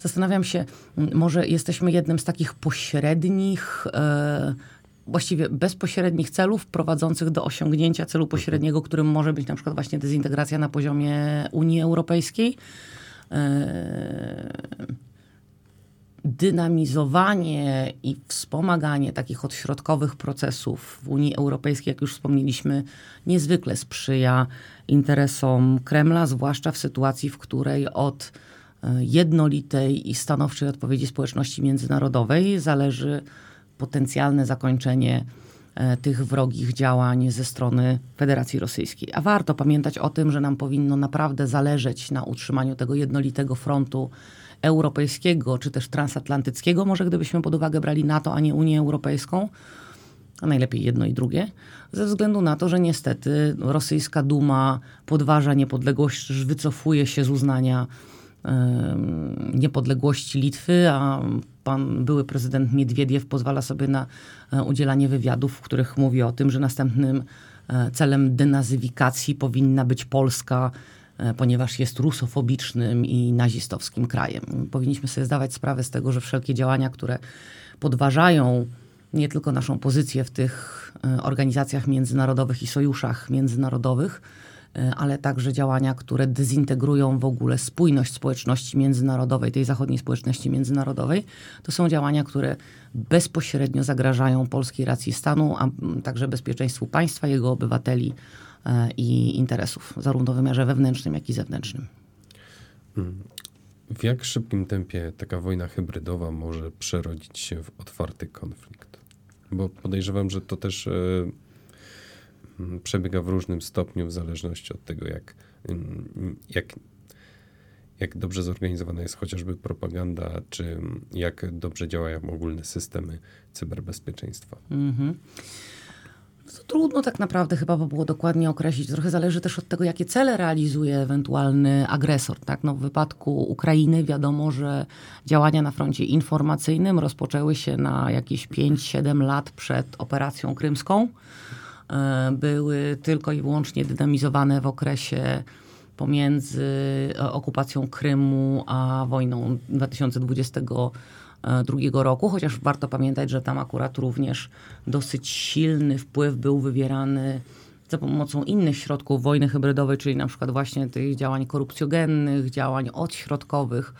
zastanawiam się, może jesteśmy jednym z takich pośrednich e, właściwie bezpośrednich celów prowadzących do osiągnięcia celu pośredniego, którym może być na przykład właśnie dezintegracja na poziomie Unii Europejskiej. Dynamizowanie i wspomaganie takich odśrodkowych procesów w Unii Europejskiej, jak już wspomnieliśmy, niezwykle sprzyja interesom Kremla, zwłaszcza w sytuacji, w której od e, jednolitej i stanowczej odpowiedzi społeczności międzynarodowej zależy potencjalne zakończenie e, tych wrogich działań ze strony Federacji Rosyjskiej. A warto pamiętać o tym, że nam powinno naprawdę zależeć na utrzymaniu tego jednolitego frontu europejskiego czy też transatlantyckiego, może gdybyśmy pod uwagę brali NATO, a nie Unię Europejską, a najlepiej jedno i drugie, ze względu na to, że niestety rosyjska Duma podważa niepodległość, wycofuje się z uznania niepodległości Litwy, a pan były prezydent Miedwiediew pozwala sobie na e, udzielanie wywiadów, w których mówi o tym, że następnym e, celem denazyfikacji powinna być Polska ponieważ jest rusofobicznym i nazistowskim krajem. Powinniśmy sobie zdawać sprawę z tego, że wszelkie działania, które podważają nie tylko naszą pozycję w tych e, organizacjach międzynarodowych i sojuszach międzynarodowych, e, ale także działania, które dezintegrują w ogóle spójność społeczności międzynarodowej, tej zachodniej społeczności międzynarodowej, to są działania, które bezpośrednio zagrażają polskiej racji stanu, a także bezpieczeństwu państwa, jego obywateli E, i interesów, zarówno w wymiarze wewnętrznym, jak i zewnętrznym. W jak szybkim tempie taka wojna hybrydowa może przerodzić się w otwarty konflikt? Bo podejrzewam, że to też e, przebiega w różnym stopniu, w zależności od tego, jak, jak, jak dobrze zorganizowana jest chociażby propaganda, czy jak dobrze działają ogólne systemy cyberbezpieczeństwa. Mhm. To trudno tak naprawdę chyba by było dokładnie określić. Trochę zależy też od tego, jakie cele realizuje ewentualny agresor. Tak? No, w wypadku Ukrainy wiadomo, że działania na froncie informacyjnym rozpoczęły się na jakieś 5-7 lat przed operacją krymską. E, były tylko i wyłącznie dynamizowane w okresie pomiędzy e, okupacją Krymu a wojną 2022 roku, chociaż warto pamiętać, że tam akurat również dosyć silny wpływ był wywierany za pomocą innych środków wojny hybrydowej, czyli na przykład właśnie tych działań korupcjogennych, działań odśrodkowych.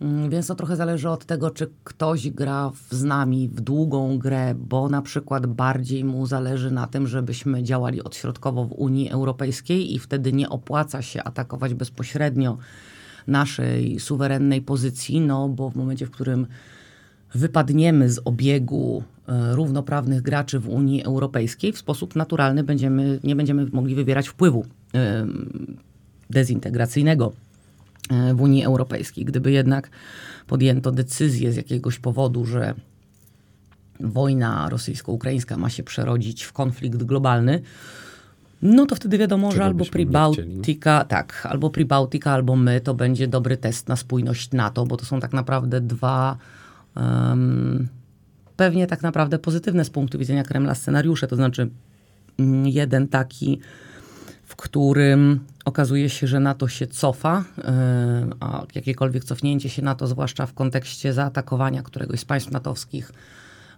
Mm, więc to trochę zależy od tego, czy ktoś gra z nami w długą grę, bo na przykład bardziej mu zależy na tym, żebyśmy działali odśrodkowo w Unii Europejskiej i wtedy nie opłaca się atakować bezpośrednio naszej suwerennej pozycji, no bo w momencie, w którym wypadniemy z obiegu e, równoprawnych graczy w Unii Europejskiej, w sposób naturalny będziemy, nie będziemy mogli wywierać wpływu e, dezintegracyjnego e, w Unii Europejskiej. Gdyby jednak podjęto decyzję z jakiegoś powodu, że wojna rosyjsko-ukraińska ma się przerodzić w konflikt globalny, no to wtedy wiadomo, Czego że albo Pribałtika, tak, albo Pribałtika, albo my, to będzie dobry test na spójność NATO, bo to są tak naprawdę dwa um, pewnie tak naprawdę pozytywne z punktu widzenia Kremla scenariusze. To znaczy, mm, jeden taki, w którym okazuje się, że NATO się cofa, a jakiekolwiek cofnięcie się NATO, zwłaszcza w kontekście zaatakowania któregoś z państw natowskich,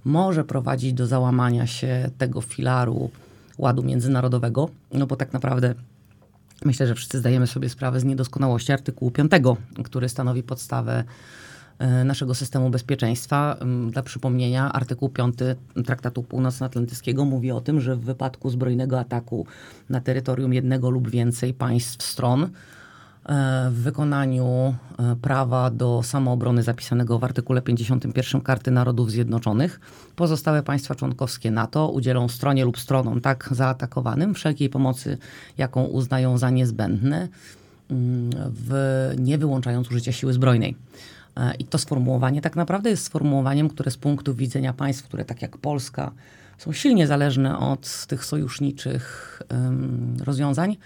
może prowadzić do załamania się tego filaru ładu międzynarodowego, no bo tak naprawdę myślę, że wszyscy zdajemy sobie sprawę z niedoskonałości artykułu 5, który stanowi podstawę e, naszego systemu bezpieczeństwa. Mm, Dla przypomnienia, artykuł 5 Traktatu Północnoatlantyckiego mówi o tym, że w wypadku zbrojnego ataku na terytorium jednego lub więcej państw stron, w wykonaniu e, prawa do samoobrony zapisanego w artykule 51 Karty Narodów Zjednoczonych, pozostałe państwa członkowskie NATO udzielą stronie lub stronom tak zaatakowanym wszelkiej pomocy, jaką uznają za niezbędne, mm, w, nie wyłączając użycia siły zbrojnej. E, I to sformułowanie tak naprawdę jest sformułowaniem, które z punktu widzenia państw, które tak jak Polska są silnie zależne od tych sojuszniczych em, rozwiązań,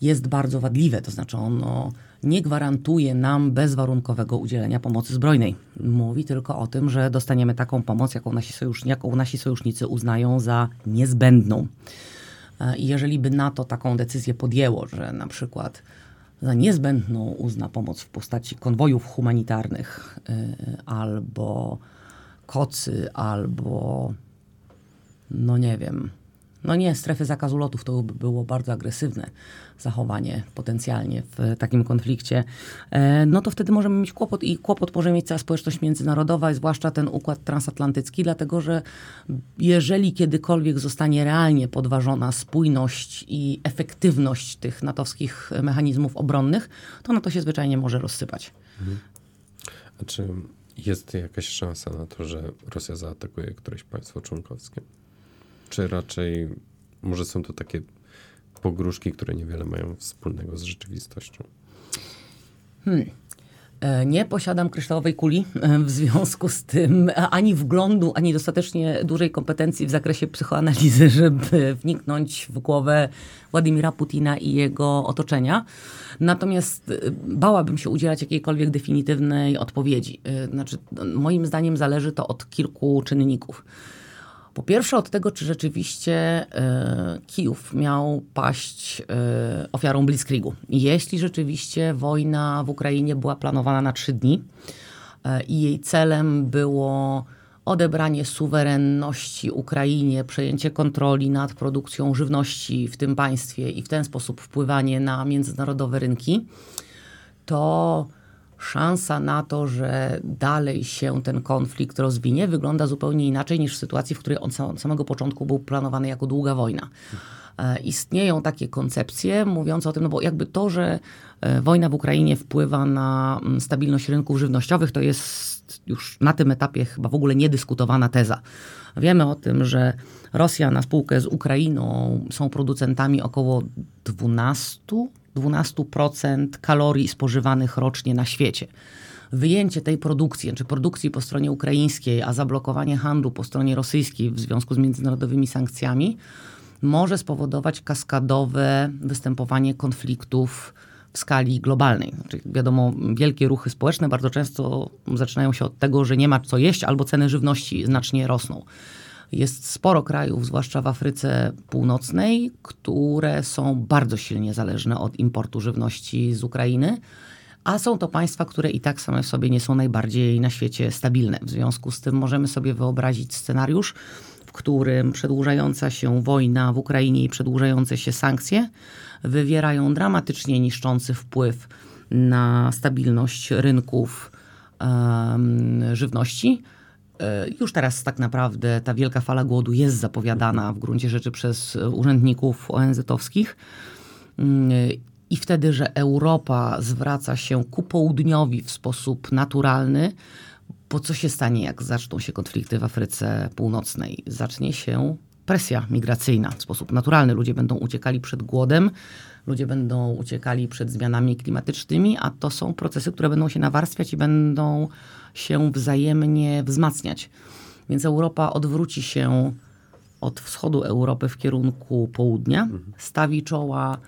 jest bardzo wadliwe. To znaczy ono nie gwarantuje nam bezwarunkowego udzielenia pomocy zbrojnej. Mówi tylko o tym, że dostaniemy taką pomoc, jaką nasi, jaką nasi sojusznicy uznają za niezbędną. E, I jeżeli by NATO taką decyzję podjęło, że na przykład za niezbędną uzna pomoc w postaci konwojów humanitarnych y, albo kocy, albo no nie wiem, no nie, strefy zakazu lotów to by było bardzo agresywne zachowanie potencjalnie w takim konflikcie, e, no to wtedy możemy mieć kłopot i kłopot może mieć cała społeczność międzynarodowa, zwłaszcza ten układ transatlantycki, dlatego że jeżeli kiedykolwiek zostanie realnie podważona spójność i efektywność tych natowskich mechanizmów obronnych, to NATO się zwyczajnie może rozsypać. A czy jest jakaś szansa na to, że Rosja zaatakuje któreś państwo członkowskie? Czy raczej może są to takie pogróżki, które niewiele mają wspólnego z rzeczywistością? E, Nie posiadam kryształowej kuli, e, w związku z tym ani wglądu, ani dostatecznie dużej kompetencji w zakresie psychoanalizy, żeby wniknąć w głowę Władimira Putina i jego otoczenia. Natomiast e, bałabym się udzielać jakiejkolwiek definitywnej odpowiedzi. Znaczy, moim zdaniem zależy to od kilku czynników. Po pierwsze od tego, czy rzeczywiście e, Kijów miał paść e, ofiarą Blitzkriegu. Jeśli rzeczywiście wojna w Ukrainie była planowana na trzy dni e, i jej celem było odebranie suwerenności Ukrainie, przejęcie kontroli nad produkcją żywności w tym państwie i w ten sposób wpływanie na międzynarodowe rynki, to szansa na to, że dalej się ten konflikt rozwinie, wygląda zupełnie inaczej niż w sytuacji, w której on od samego początku był planowany jako długa wojna. E, Istnieją takie koncepcje mówiące o tym, no bo jakby to, że e, wojna w Ukrainie wpływa na mm, stabilność rynków żywnościowych, to jest już na tym etapie chyba w ogóle niedyskutowana teza. Wiemy o tym, że Rosja na spółkę z Ukrainą są producentami około 12 12% kalorii spożywanych rocznie na świecie. Wyjęcie tej produkcji, czy produkcji po stronie ukraińskiej, a zablokowanie handlu po stronie rosyjskiej w związku z międzynarodowymi sankcjami może spowodować kaskadowe występowanie konfliktów w skali globalnej. Znaczy, wiadomo, wielkie ruchy społeczne bardzo często zaczynają się od tego, że nie ma co jeść albo ceny żywności znacznie rosną. Jest sporo krajów, zwłaszcza w Afryce Północnej, które są bardzo silnie zależne od importu żywności z Ukrainy. A są to państwa, które i tak same w sobie nie są najbardziej na świecie stabilne. W związku z tym możemy sobie wyobrazić scenariusz, w którym przedłużająca się wojna w Ukrainie i przedłużające się sankcje wywierają dramatycznie niszczący wpływ na stabilność rynków um, żywności. E, już teraz tak naprawdę ta wielka fala głodu jest zapowiadana w gruncie rzeczy przez urzędników ONZ-owskich. Mm, I wtedy, że Europa zwraca się ku południowi w sposób naturalny, bo co się stanie, jak zaczną się konflikty w Afryce Północnej? Zacznie się presja migracyjna w sposób naturalny. Ludzie będą uciekali przed głodem, ludzie będą uciekali przed zmianami klimatycznymi, a to są procesy, które będą się nawarstwiać i będą się wzajemnie wzmacniać. Więc Europa odwróci się od wschodu Europy w kierunku południa, stawi czoła.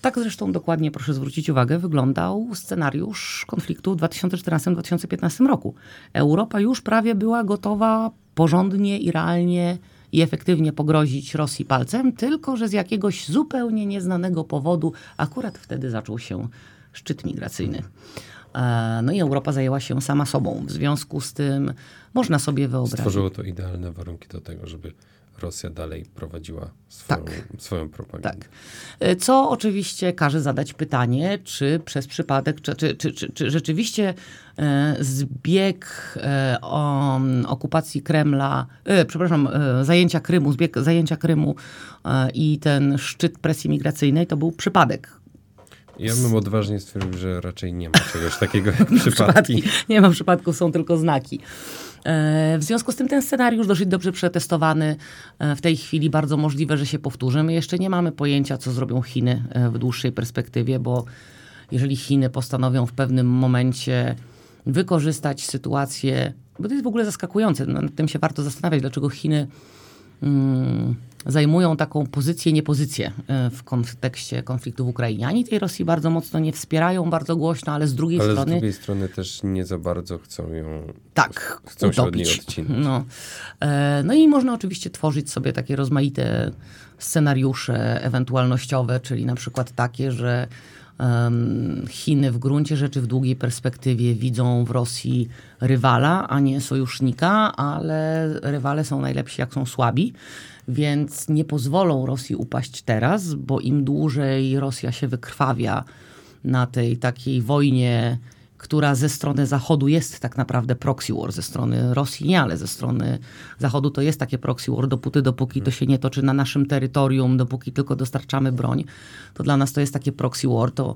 Tak zresztą dokładnie, proszę zwrócić uwagę, wyglądał scenariusz konfliktu w 2014-2015 roku. Europa już prawie była gotowa porządnie i realnie i efektywnie pogrozić Rosji palcem, tylko że z jakiegoś zupełnie nieznanego powodu akurat wtedy zaczął się szczyt migracyjny. E, no i Europa zajęła się sama sobą. W związku z tym można sobie wyobrazić. Stworzyło to idealne warunki do tego, żeby Rosja dalej prowadziła swoją, Tak. swoją propagandę. Tak. E, Co oczywiście każe zadać pytanie, czy przez przypadek, czy, czy, czy, czy, czy rzeczywiście e, zbieg e, okupacji Kremla, przepraszam, zajęcia Krymu, zbieg zajęcia Krymu i ten szczyt presji migracyjnej to był przypadek. Ja bym odważnie stwierdził, że raczej nie ma czegoś takiego jak przypadki. Nie ma przypadków, są tylko znaki. E, W związku z tym ten scenariusz dosyć dobrze przetestowany. E, W tej chwili bardzo możliwe, że się powtórzy. My jeszcze nie mamy pojęcia, co zrobią Chiny e, w dłuższej perspektywie, bo jeżeli Chiny postanowią w pewnym momencie wykorzystać sytuację, bo to jest w ogóle zaskakujące, no, nad tym się warto zastanawiać, dlaczego Chiny zajmują taką pozycję, niepozycję e, w kontekście konfliktu w Ukrainie. Ani tej Rosji bardzo mocno nie wspierają, bardzo głośno, ale z drugiej Ale z strony... drugiej strony też nie za bardzo chcą ją. Tak, chcą się od niej utopić. odcinać. No. E, no i można oczywiście tworzyć sobie takie rozmaite scenariusze ewentualnościowe, czyli na przykład takie, że Chiny w gruncie rzeczy w długiej perspektywie widzą w Rosji rywala, a nie sojusznika, ale rywale są najlepsi jak są słabi. Więc nie pozwolą Rosji upaść teraz, bo im dłużej Rosja się wykrwawia na tej takiej wojnie, która ze strony Zachodu jest tak naprawdę proxy war, ze strony Rosji nie, ale ze strony Zachodu to jest takie proxy war, dopóty, dopóki to się nie toczy na naszym terytorium, dopóki tylko dostarczamy broń, to dla nas to jest takie proxy war, to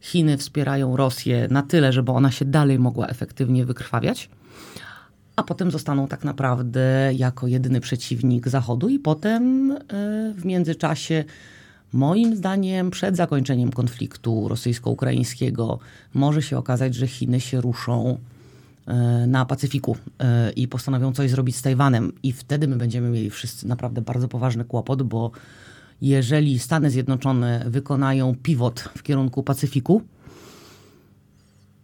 Chiny wspierają Rosję na tyle, żeby ona się dalej mogła efektywnie wykrwawiać, a potem zostaną tak naprawdę jako jedyny przeciwnik Zachodu i potem y, w międzyczasie Moim zdaniem przed zakończeniem konfliktu rosyjsko-ukraińskiego może się okazać, że Chiny się ruszą e, na Pacyfiku e, i postanowią coś zrobić z Tajwanem. I wtedy my będziemy mieli wszyscy naprawdę bardzo poważny kłopot, bo jeżeli Stany Zjednoczone wykonają pivot w kierunku Pacyfiku,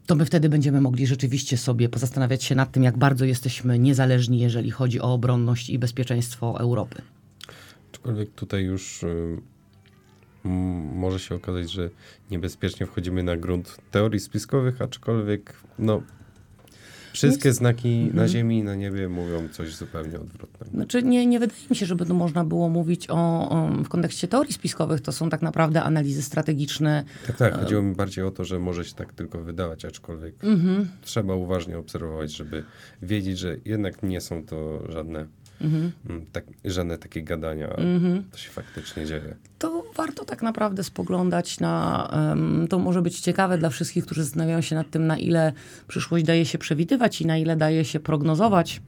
to my wtedy będziemy mogli rzeczywiście sobie pozastanawiać się nad tym, jak bardzo jesteśmy niezależni, jeżeli chodzi o obronność i bezpieczeństwo Europy. Aczkolwiek tutaj już y, może się okazać, że niebezpiecznie wchodzimy na grunt teorii spiskowych, aczkolwiek no, wszystkie znaki Mhm. na ziemi i na niebie mówią coś zupełnie odwrotnego. Znaczy nie, nie wydaje mi się, żeby to można było mówić o, o, w kontekście teorii spiskowych. To są tak naprawdę analizy strategiczne. Tak, tak. Chodziło mi bardziej o to, że może się tak tylko wydawać, aczkolwiek Mhm. trzeba uważnie obserwować, żeby wiedzieć, że jednak nie są to żadne, Mhm. mm, tak, żadne takie gadania, a to się faktycznie dzieje. To warto tak naprawdę spoglądać na. em, to może być ciekawe dla wszystkich, którzy zastanawiają się nad tym, na ile przyszłość daje się przewidywać i na ile daje się prognozować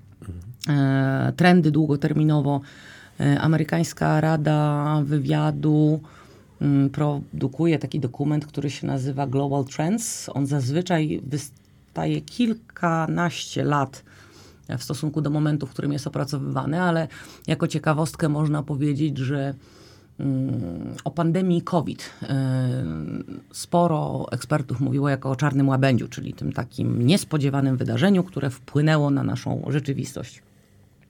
e, trendy długoterminowo. E, Amerykańska Rada Wywiadu mm, produkuje taki dokument, który się nazywa Global Trends. On zazwyczaj wystaje kilkanaście lat w stosunku do momentu, w którym jest opracowywany, ale jako ciekawostkę można powiedzieć, że mm, o pandemii COVID y, sporo ekspertów mówiło jako o czarnym łabędziu, czyli tym takim niespodziewanym wydarzeniu, które wpłynęło na naszą rzeczywistość.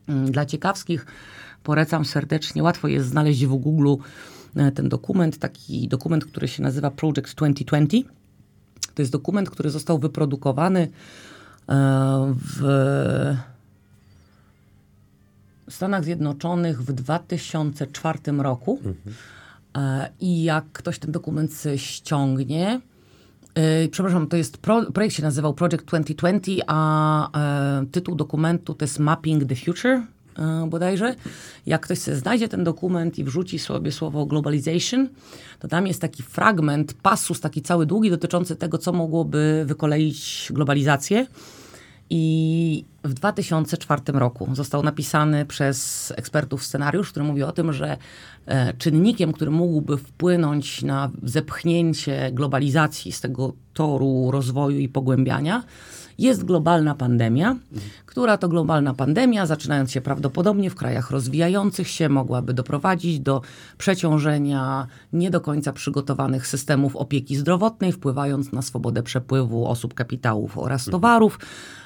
Mm, Dla ciekawskich polecam serdecznie, łatwo jest znaleźć w Google e, ten dokument, taki dokument, który się nazywa Project 2020. To jest dokument, który został wyprodukowany e, w Stanach Zjednoczonych w 2004 roku. E, I jak ktoś ten dokument ściągnie, e, przepraszam, to jest pro, projekt się nazywał Project 2020, a e, tytuł dokumentu to jest Mapping the Future bodajże. Jak ktoś sobie znajdzie ten dokument i wrzuci sobie słowo globalization, to tam jest taki fragment, pasus taki cały długi dotyczący tego, co mogłoby wykoleić globalizację. I w 2004 roku został napisany przez ekspertów scenariusz, który mówi o tym, że e, czynnikiem, który mógłby wpłynąć na zepchnięcie globalizacji z tego toru rozwoju i pogłębiania, jest globalna pandemia, która to globalna pandemia, zaczynając się prawdopodobnie w krajach rozwijających się, mogłaby doprowadzić do przeciążenia nie do końca przygotowanych systemów opieki zdrowotnej, wpływając na swobodę przepływu osób, kapitałów oraz towarów. em,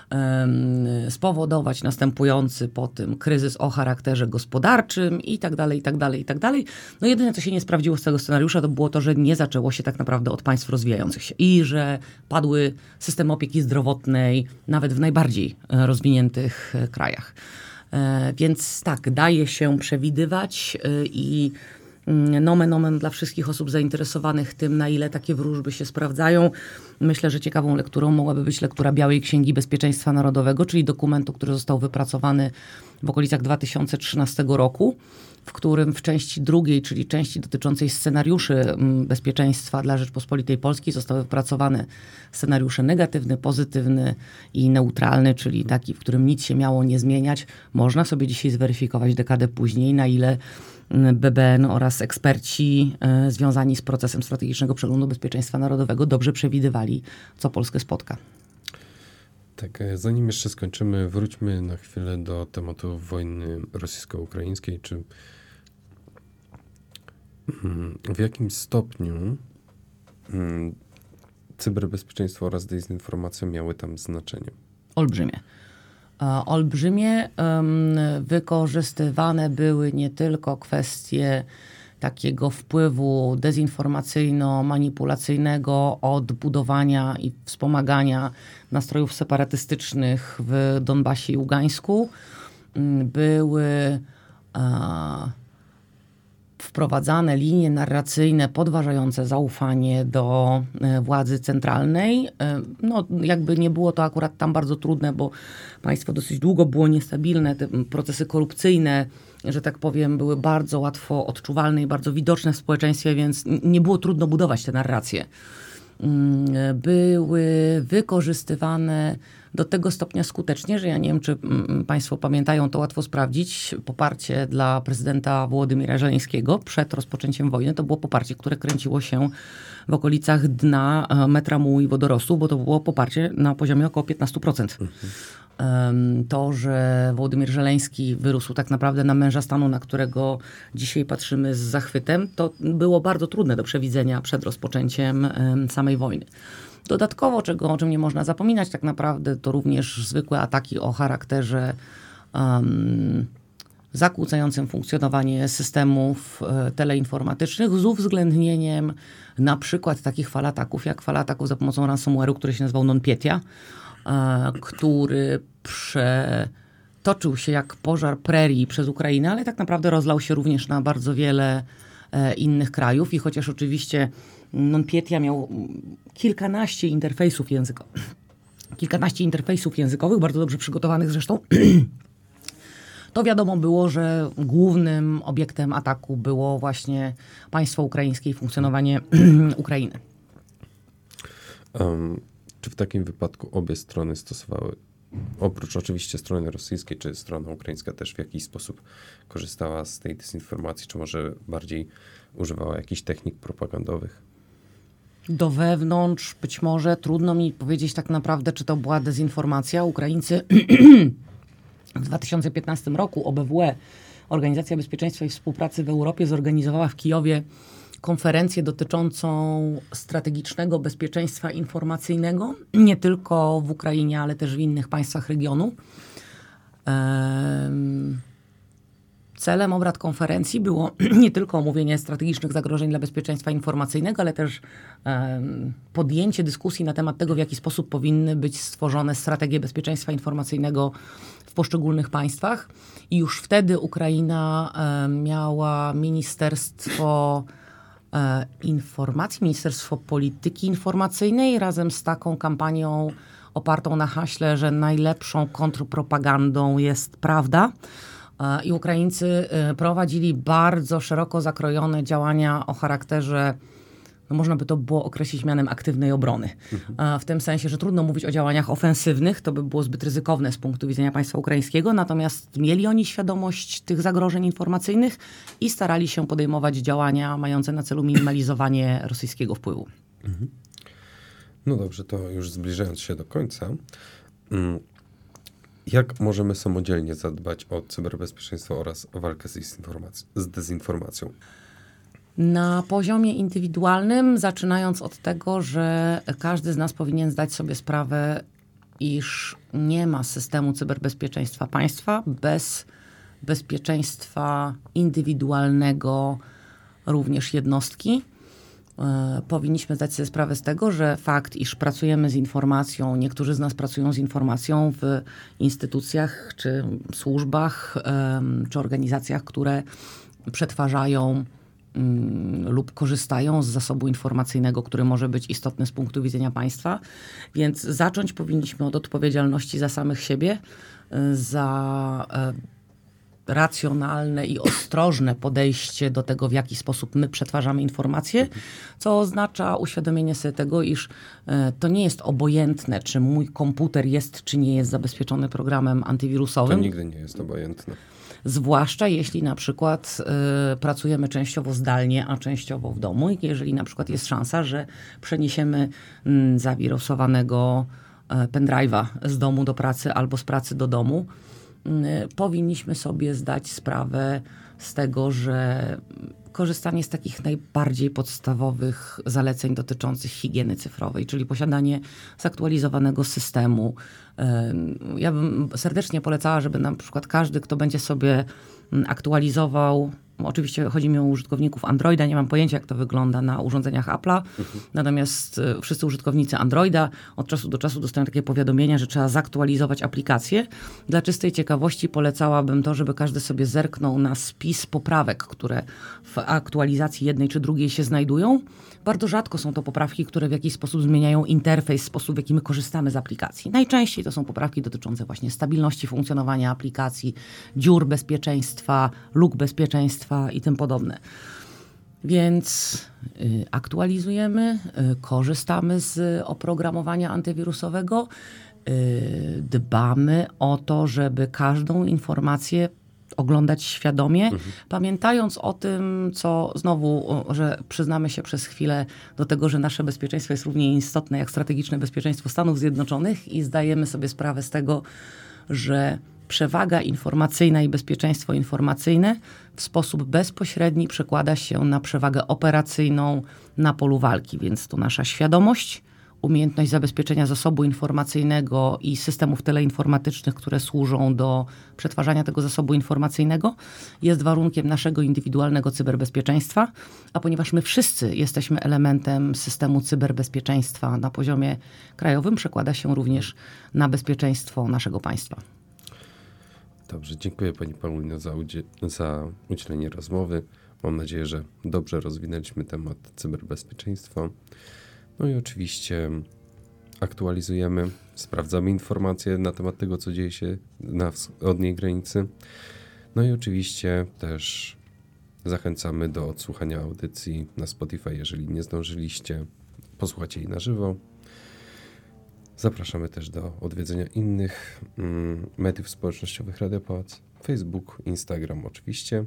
spowodować następujący po tym kryzys o charakterze gospodarczym i tak dalej, i tak dalej, i tak dalej. No jedyne, co się nie sprawdziło z tego scenariusza, to było to, że nie zaczęło się tak naprawdę od państw rozwijających się i że padły systemy opieki zdrowotnej nawet w najbardziej e, rozwiniętych e, krajach. E, Więc tak, daje się przewidywać i nomen omen dla wszystkich osób zainteresowanych tym, na ile takie wróżby się sprawdzają. Myślę, że ciekawą lekturą mogłaby być lektura Białej Księgi Bezpieczeństwa Narodowego, czyli dokumentu, który został wypracowany w okolicach 2013 roku, w którym w części drugiej, czyli części dotyczącej scenariuszy mm, bezpieczeństwa dla Rzeczpospolitej Polskiej zostały wypracowane scenariusze negatywny, pozytywny i neutralny, czyli taki, w którym nic się miało nie zmieniać. Można sobie dzisiaj zweryfikować dekadę później, na ile mm, BBN oraz eksperci e, związani z procesem strategicznego przeglądu bezpieczeństwa narodowego dobrze przewidywali, co Polskę spotka. Tak, e, zanim jeszcze skończymy, wróćmy na chwilę do tematu wojny rosyjsko-ukraińskiej. Czy mm, w jakim stopniu mm, cyberbezpieczeństwo oraz dezinformacja miały tam znaczenie? olbrzymie. E, Olbrzymie wykorzystywane były nie tylko kwestie takiego wpływu dezinformacyjno-manipulacyjnego od budowania i wspomagania nastrojów separatystycznych w Donbasie i Ługańsku. Były e, wprowadzane linie narracyjne podważające zaufanie do e, władzy centralnej. E, No, jakby nie było to akurat tam bardzo trudne, bo państwo dosyć długo było niestabilne, te procesy korupcyjne, że tak powiem, były bardzo łatwo odczuwalne i bardzo widoczne w społeczeństwie, więc nie było trudno budować te narracje mm, były wykorzystywane do tego stopnia skutecznie, że ja nie wiem, czy mm, Państwo pamiętają, to łatwo sprawdzić. Poparcie dla prezydenta Włodymira Żeleńskiego przed rozpoczęciem wojny to było poparcie, które kręciło się w okolicach dna e, metra mułu i wodorostu, bo to było poparcie na poziomie około 15%. Em, To, że Wołodymir Żeleński wyrósł tak naprawdę na męża stanu, na którego dzisiaj patrzymy z zachwytem, to było bardzo trudne do przewidzenia przed rozpoczęciem em, samej wojny. Dodatkowo, czego, o czym nie można zapominać tak naprawdę, to również zwykłe ataki o charakterze em, zakłócającym funkcjonowanie systemów e, teleinformatycznych z uwzględnieniem na przykład takich fal ataków, jak fala ataków za pomocą ransomware'u, który się nazywał NonPetya, e, który przetoczył się jak pożar prerii przez Ukrainę, ale tak naprawdę rozlał się również na bardzo wiele e, innych krajów. I chociaż oczywiście NonPetya miał kilkanaście interfejsów językowych, kilkanaście interfejsów językowych, bardzo dobrze przygotowanych zresztą, to wiadomo było, że głównym obiektem ataku było właśnie państwo ukraińskie i funkcjonowanie Ukrainy. Em, czy w takim wypadku obie strony stosowały, oprócz oczywiście strony rosyjskiej, czy strona ukraińska też w jakiś sposób korzystała z tej dezinformacji, czy może bardziej używała jakichś technik propagandowych? Do wewnątrz być może trudno mi powiedzieć tak naprawdę, czy to była dezinformacja. Ukraińcy w 2015 roku OBWE, Organizacja Bezpieczeństwa i Współpracy w Europie, zorganizowała w Kijowie konferencję dotyczącą strategicznego bezpieczeństwa informacyjnego, nie tylko w Ukrainie, ale też w innych państwach regionu. Em, Celem obrad konferencji było nie tylko omówienie strategicznych zagrożeń dla bezpieczeństwa informacyjnego, ale też em, podjęcie dyskusji na temat tego, w jaki sposób powinny być stworzone strategie bezpieczeństwa informacyjnego w poszczególnych państwach. I już wtedy Ukraina em, miała ministerstwo e, informacji, Ministerstwo Polityki Informacyjnej razem z taką kampanią opartą na haśle, że najlepszą kontrpropagandą jest prawda. I Ukraińcy e, prowadzili bardzo szeroko zakrojone działania o charakterze, no można by to było określić mianem aktywnej obrony. E, W tym sensie, że trudno mówić o działaniach ofensywnych, to by było zbyt ryzykowne z punktu widzenia państwa ukraińskiego, natomiast mieli oni świadomość tych zagrożeń informacyjnych i starali się podejmować działania mające na celu minimalizowanie rosyjskiego wpływu. No dobrze, to już zbliżając się do końca. Jak możemy samodzielnie zadbać o cyberbezpieczeństwo oraz walkę z, z dezinformacją? Na poziomie indywidualnym, zaczynając od tego, że każdy z nas powinien zdać sobie sprawę, iż nie ma systemu cyberbezpieczeństwa państwa bez bezpieczeństwa indywidualnego również jednostki. E, Powinniśmy zdać sobie sprawę z tego, że fakt, iż pracujemy z informacją, niektórzy z nas pracują z informacją w instytucjach czy służbach czy organizacjach, które przetwarzają mm, lub korzystają z zasobu informacyjnego, który może być istotny z punktu widzenia państwa. Więc zacząć powinniśmy od odpowiedzialności za samych siebie, y, za e, racjonalne i ostrożne podejście do tego, w jaki sposób my przetwarzamy informacje, co oznacza uświadomienie sobie tego, iż e, to nie jest obojętne, czy mój komputer jest, czy nie jest zabezpieczony programem To antywirusowym. nigdy nie jest obojętne. Zwłaszcza jeśli na przykład y, pracujemy częściowo zdalnie, a częściowo w domu. I jeżeli na przykład jest szansa, że przeniesiemy mm, zawirusowanego e, pendrive'a z domu do pracy albo z pracy do domu, y, powinniśmy sobie zdać sprawę z tego, że korzystanie z takich najbardziej podstawowych zaleceń dotyczących higieny cyfrowej, czyli posiadanie zaktualizowanego systemu. Em, Ja bym serdecznie polecała, żeby na przykład każdy, kto będzie sobie aktualizował, oczywiście chodzi mi o użytkowników Androida, nie mam pojęcia jak to wygląda na urządzeniach Apple'a, natomiast e, wszyscy użytkownicy Androida od czasu do czasu dostają takie powiadomienia, że trzeba zaktualizować aplikację. Dla czystej ciekawości polecałabym to, żeby każdy sobie zerknął na spis poprawek, które w aktualizacji jednej czy drugiej się znajdują. Bardzo rzadko są to poprawki, które w jakiś sposób zmieniają interfejs, sposób w jaki my korzystamy z aplikacji. Najczęściej to są poprawki dotyczące właśnie stabilności funkcjonowania aplikacji, dziur bezpieczeństwa, luk bezpieczeństwa i tym podobne. Więc y, aktualizujemy, y, korzystamy z oprogramowania antywirusowego, y, dbamy o to, żeby każdą informację oglądać świadomie, pamiętając o tym, co znowu, że przyznamy się przez chwilę do tego, że nasze bezpieczeństwo jest równie istotne jak strategiczne bezpieczeństwo Stanów Zjednoczonych i zdajemy sobie sprawę z tego, że przewaga informacyjna i bezpieczeństwo informacyjne w sposób bezpośredni przekłada się na przewagę operacyjną na polu walki. Więc to nasza świadomość, umiejętność zabezpieczenia zasobu informacyjnego i systemów teleinformatycznych, które służą do przetwarzania tego zasobu informacyjnego, jest warunkiem naszego indywidualnego cyberbezpieczeństwa. A ponieważ my wszyscy jesteśmy elementem systemu cyberbezpieczeństwa na poziomie krajowym, przekłada się również na bezpieczeństwo naszego państwa. Dobrze, dziękuję Pani Paulino za, udzie- za udzielenie rozmowy. Mam nadzieję, że dobrze rozwinęliśmy temat cyberbezpieczeństwa. No i oczywiście aktualizujemy, sprawdzamy informacje na temat tego, co dzieje się na wschodniej granicy. No i oczywiście też zachęcamy do odsłuchania audycji na Spotify, jeżeli nie zdążyliście. Posłuchajcie jej na żywo. Zapraszamy też do odwiedzenia innych mm, mediów społecznościowych Radia Pałac, Facebook, Instagram oczywiście.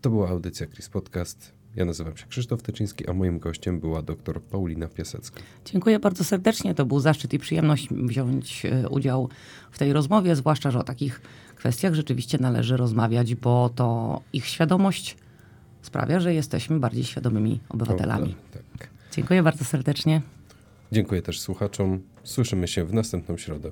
To była audycja Chris Podcast. Ja nazywam się Krzysztof Tyczyński, a moim gościem była dr Paulina Piasecka. Dziękuję bardzo serdecznie. To był zaszczyt i przyjemność wziąć e, udział w tej rozmowie, zwłaszcza, że o takich kwestiach rzeczywiście należy rozmawiać, bo to ich świadomość sprawia, że jesteśmy bardziej świadomymi obywatelami. O, tak. Dziękuję bardzo serdecznie. Dziękuję też słuchaczom. Słyszymy się w następną środę.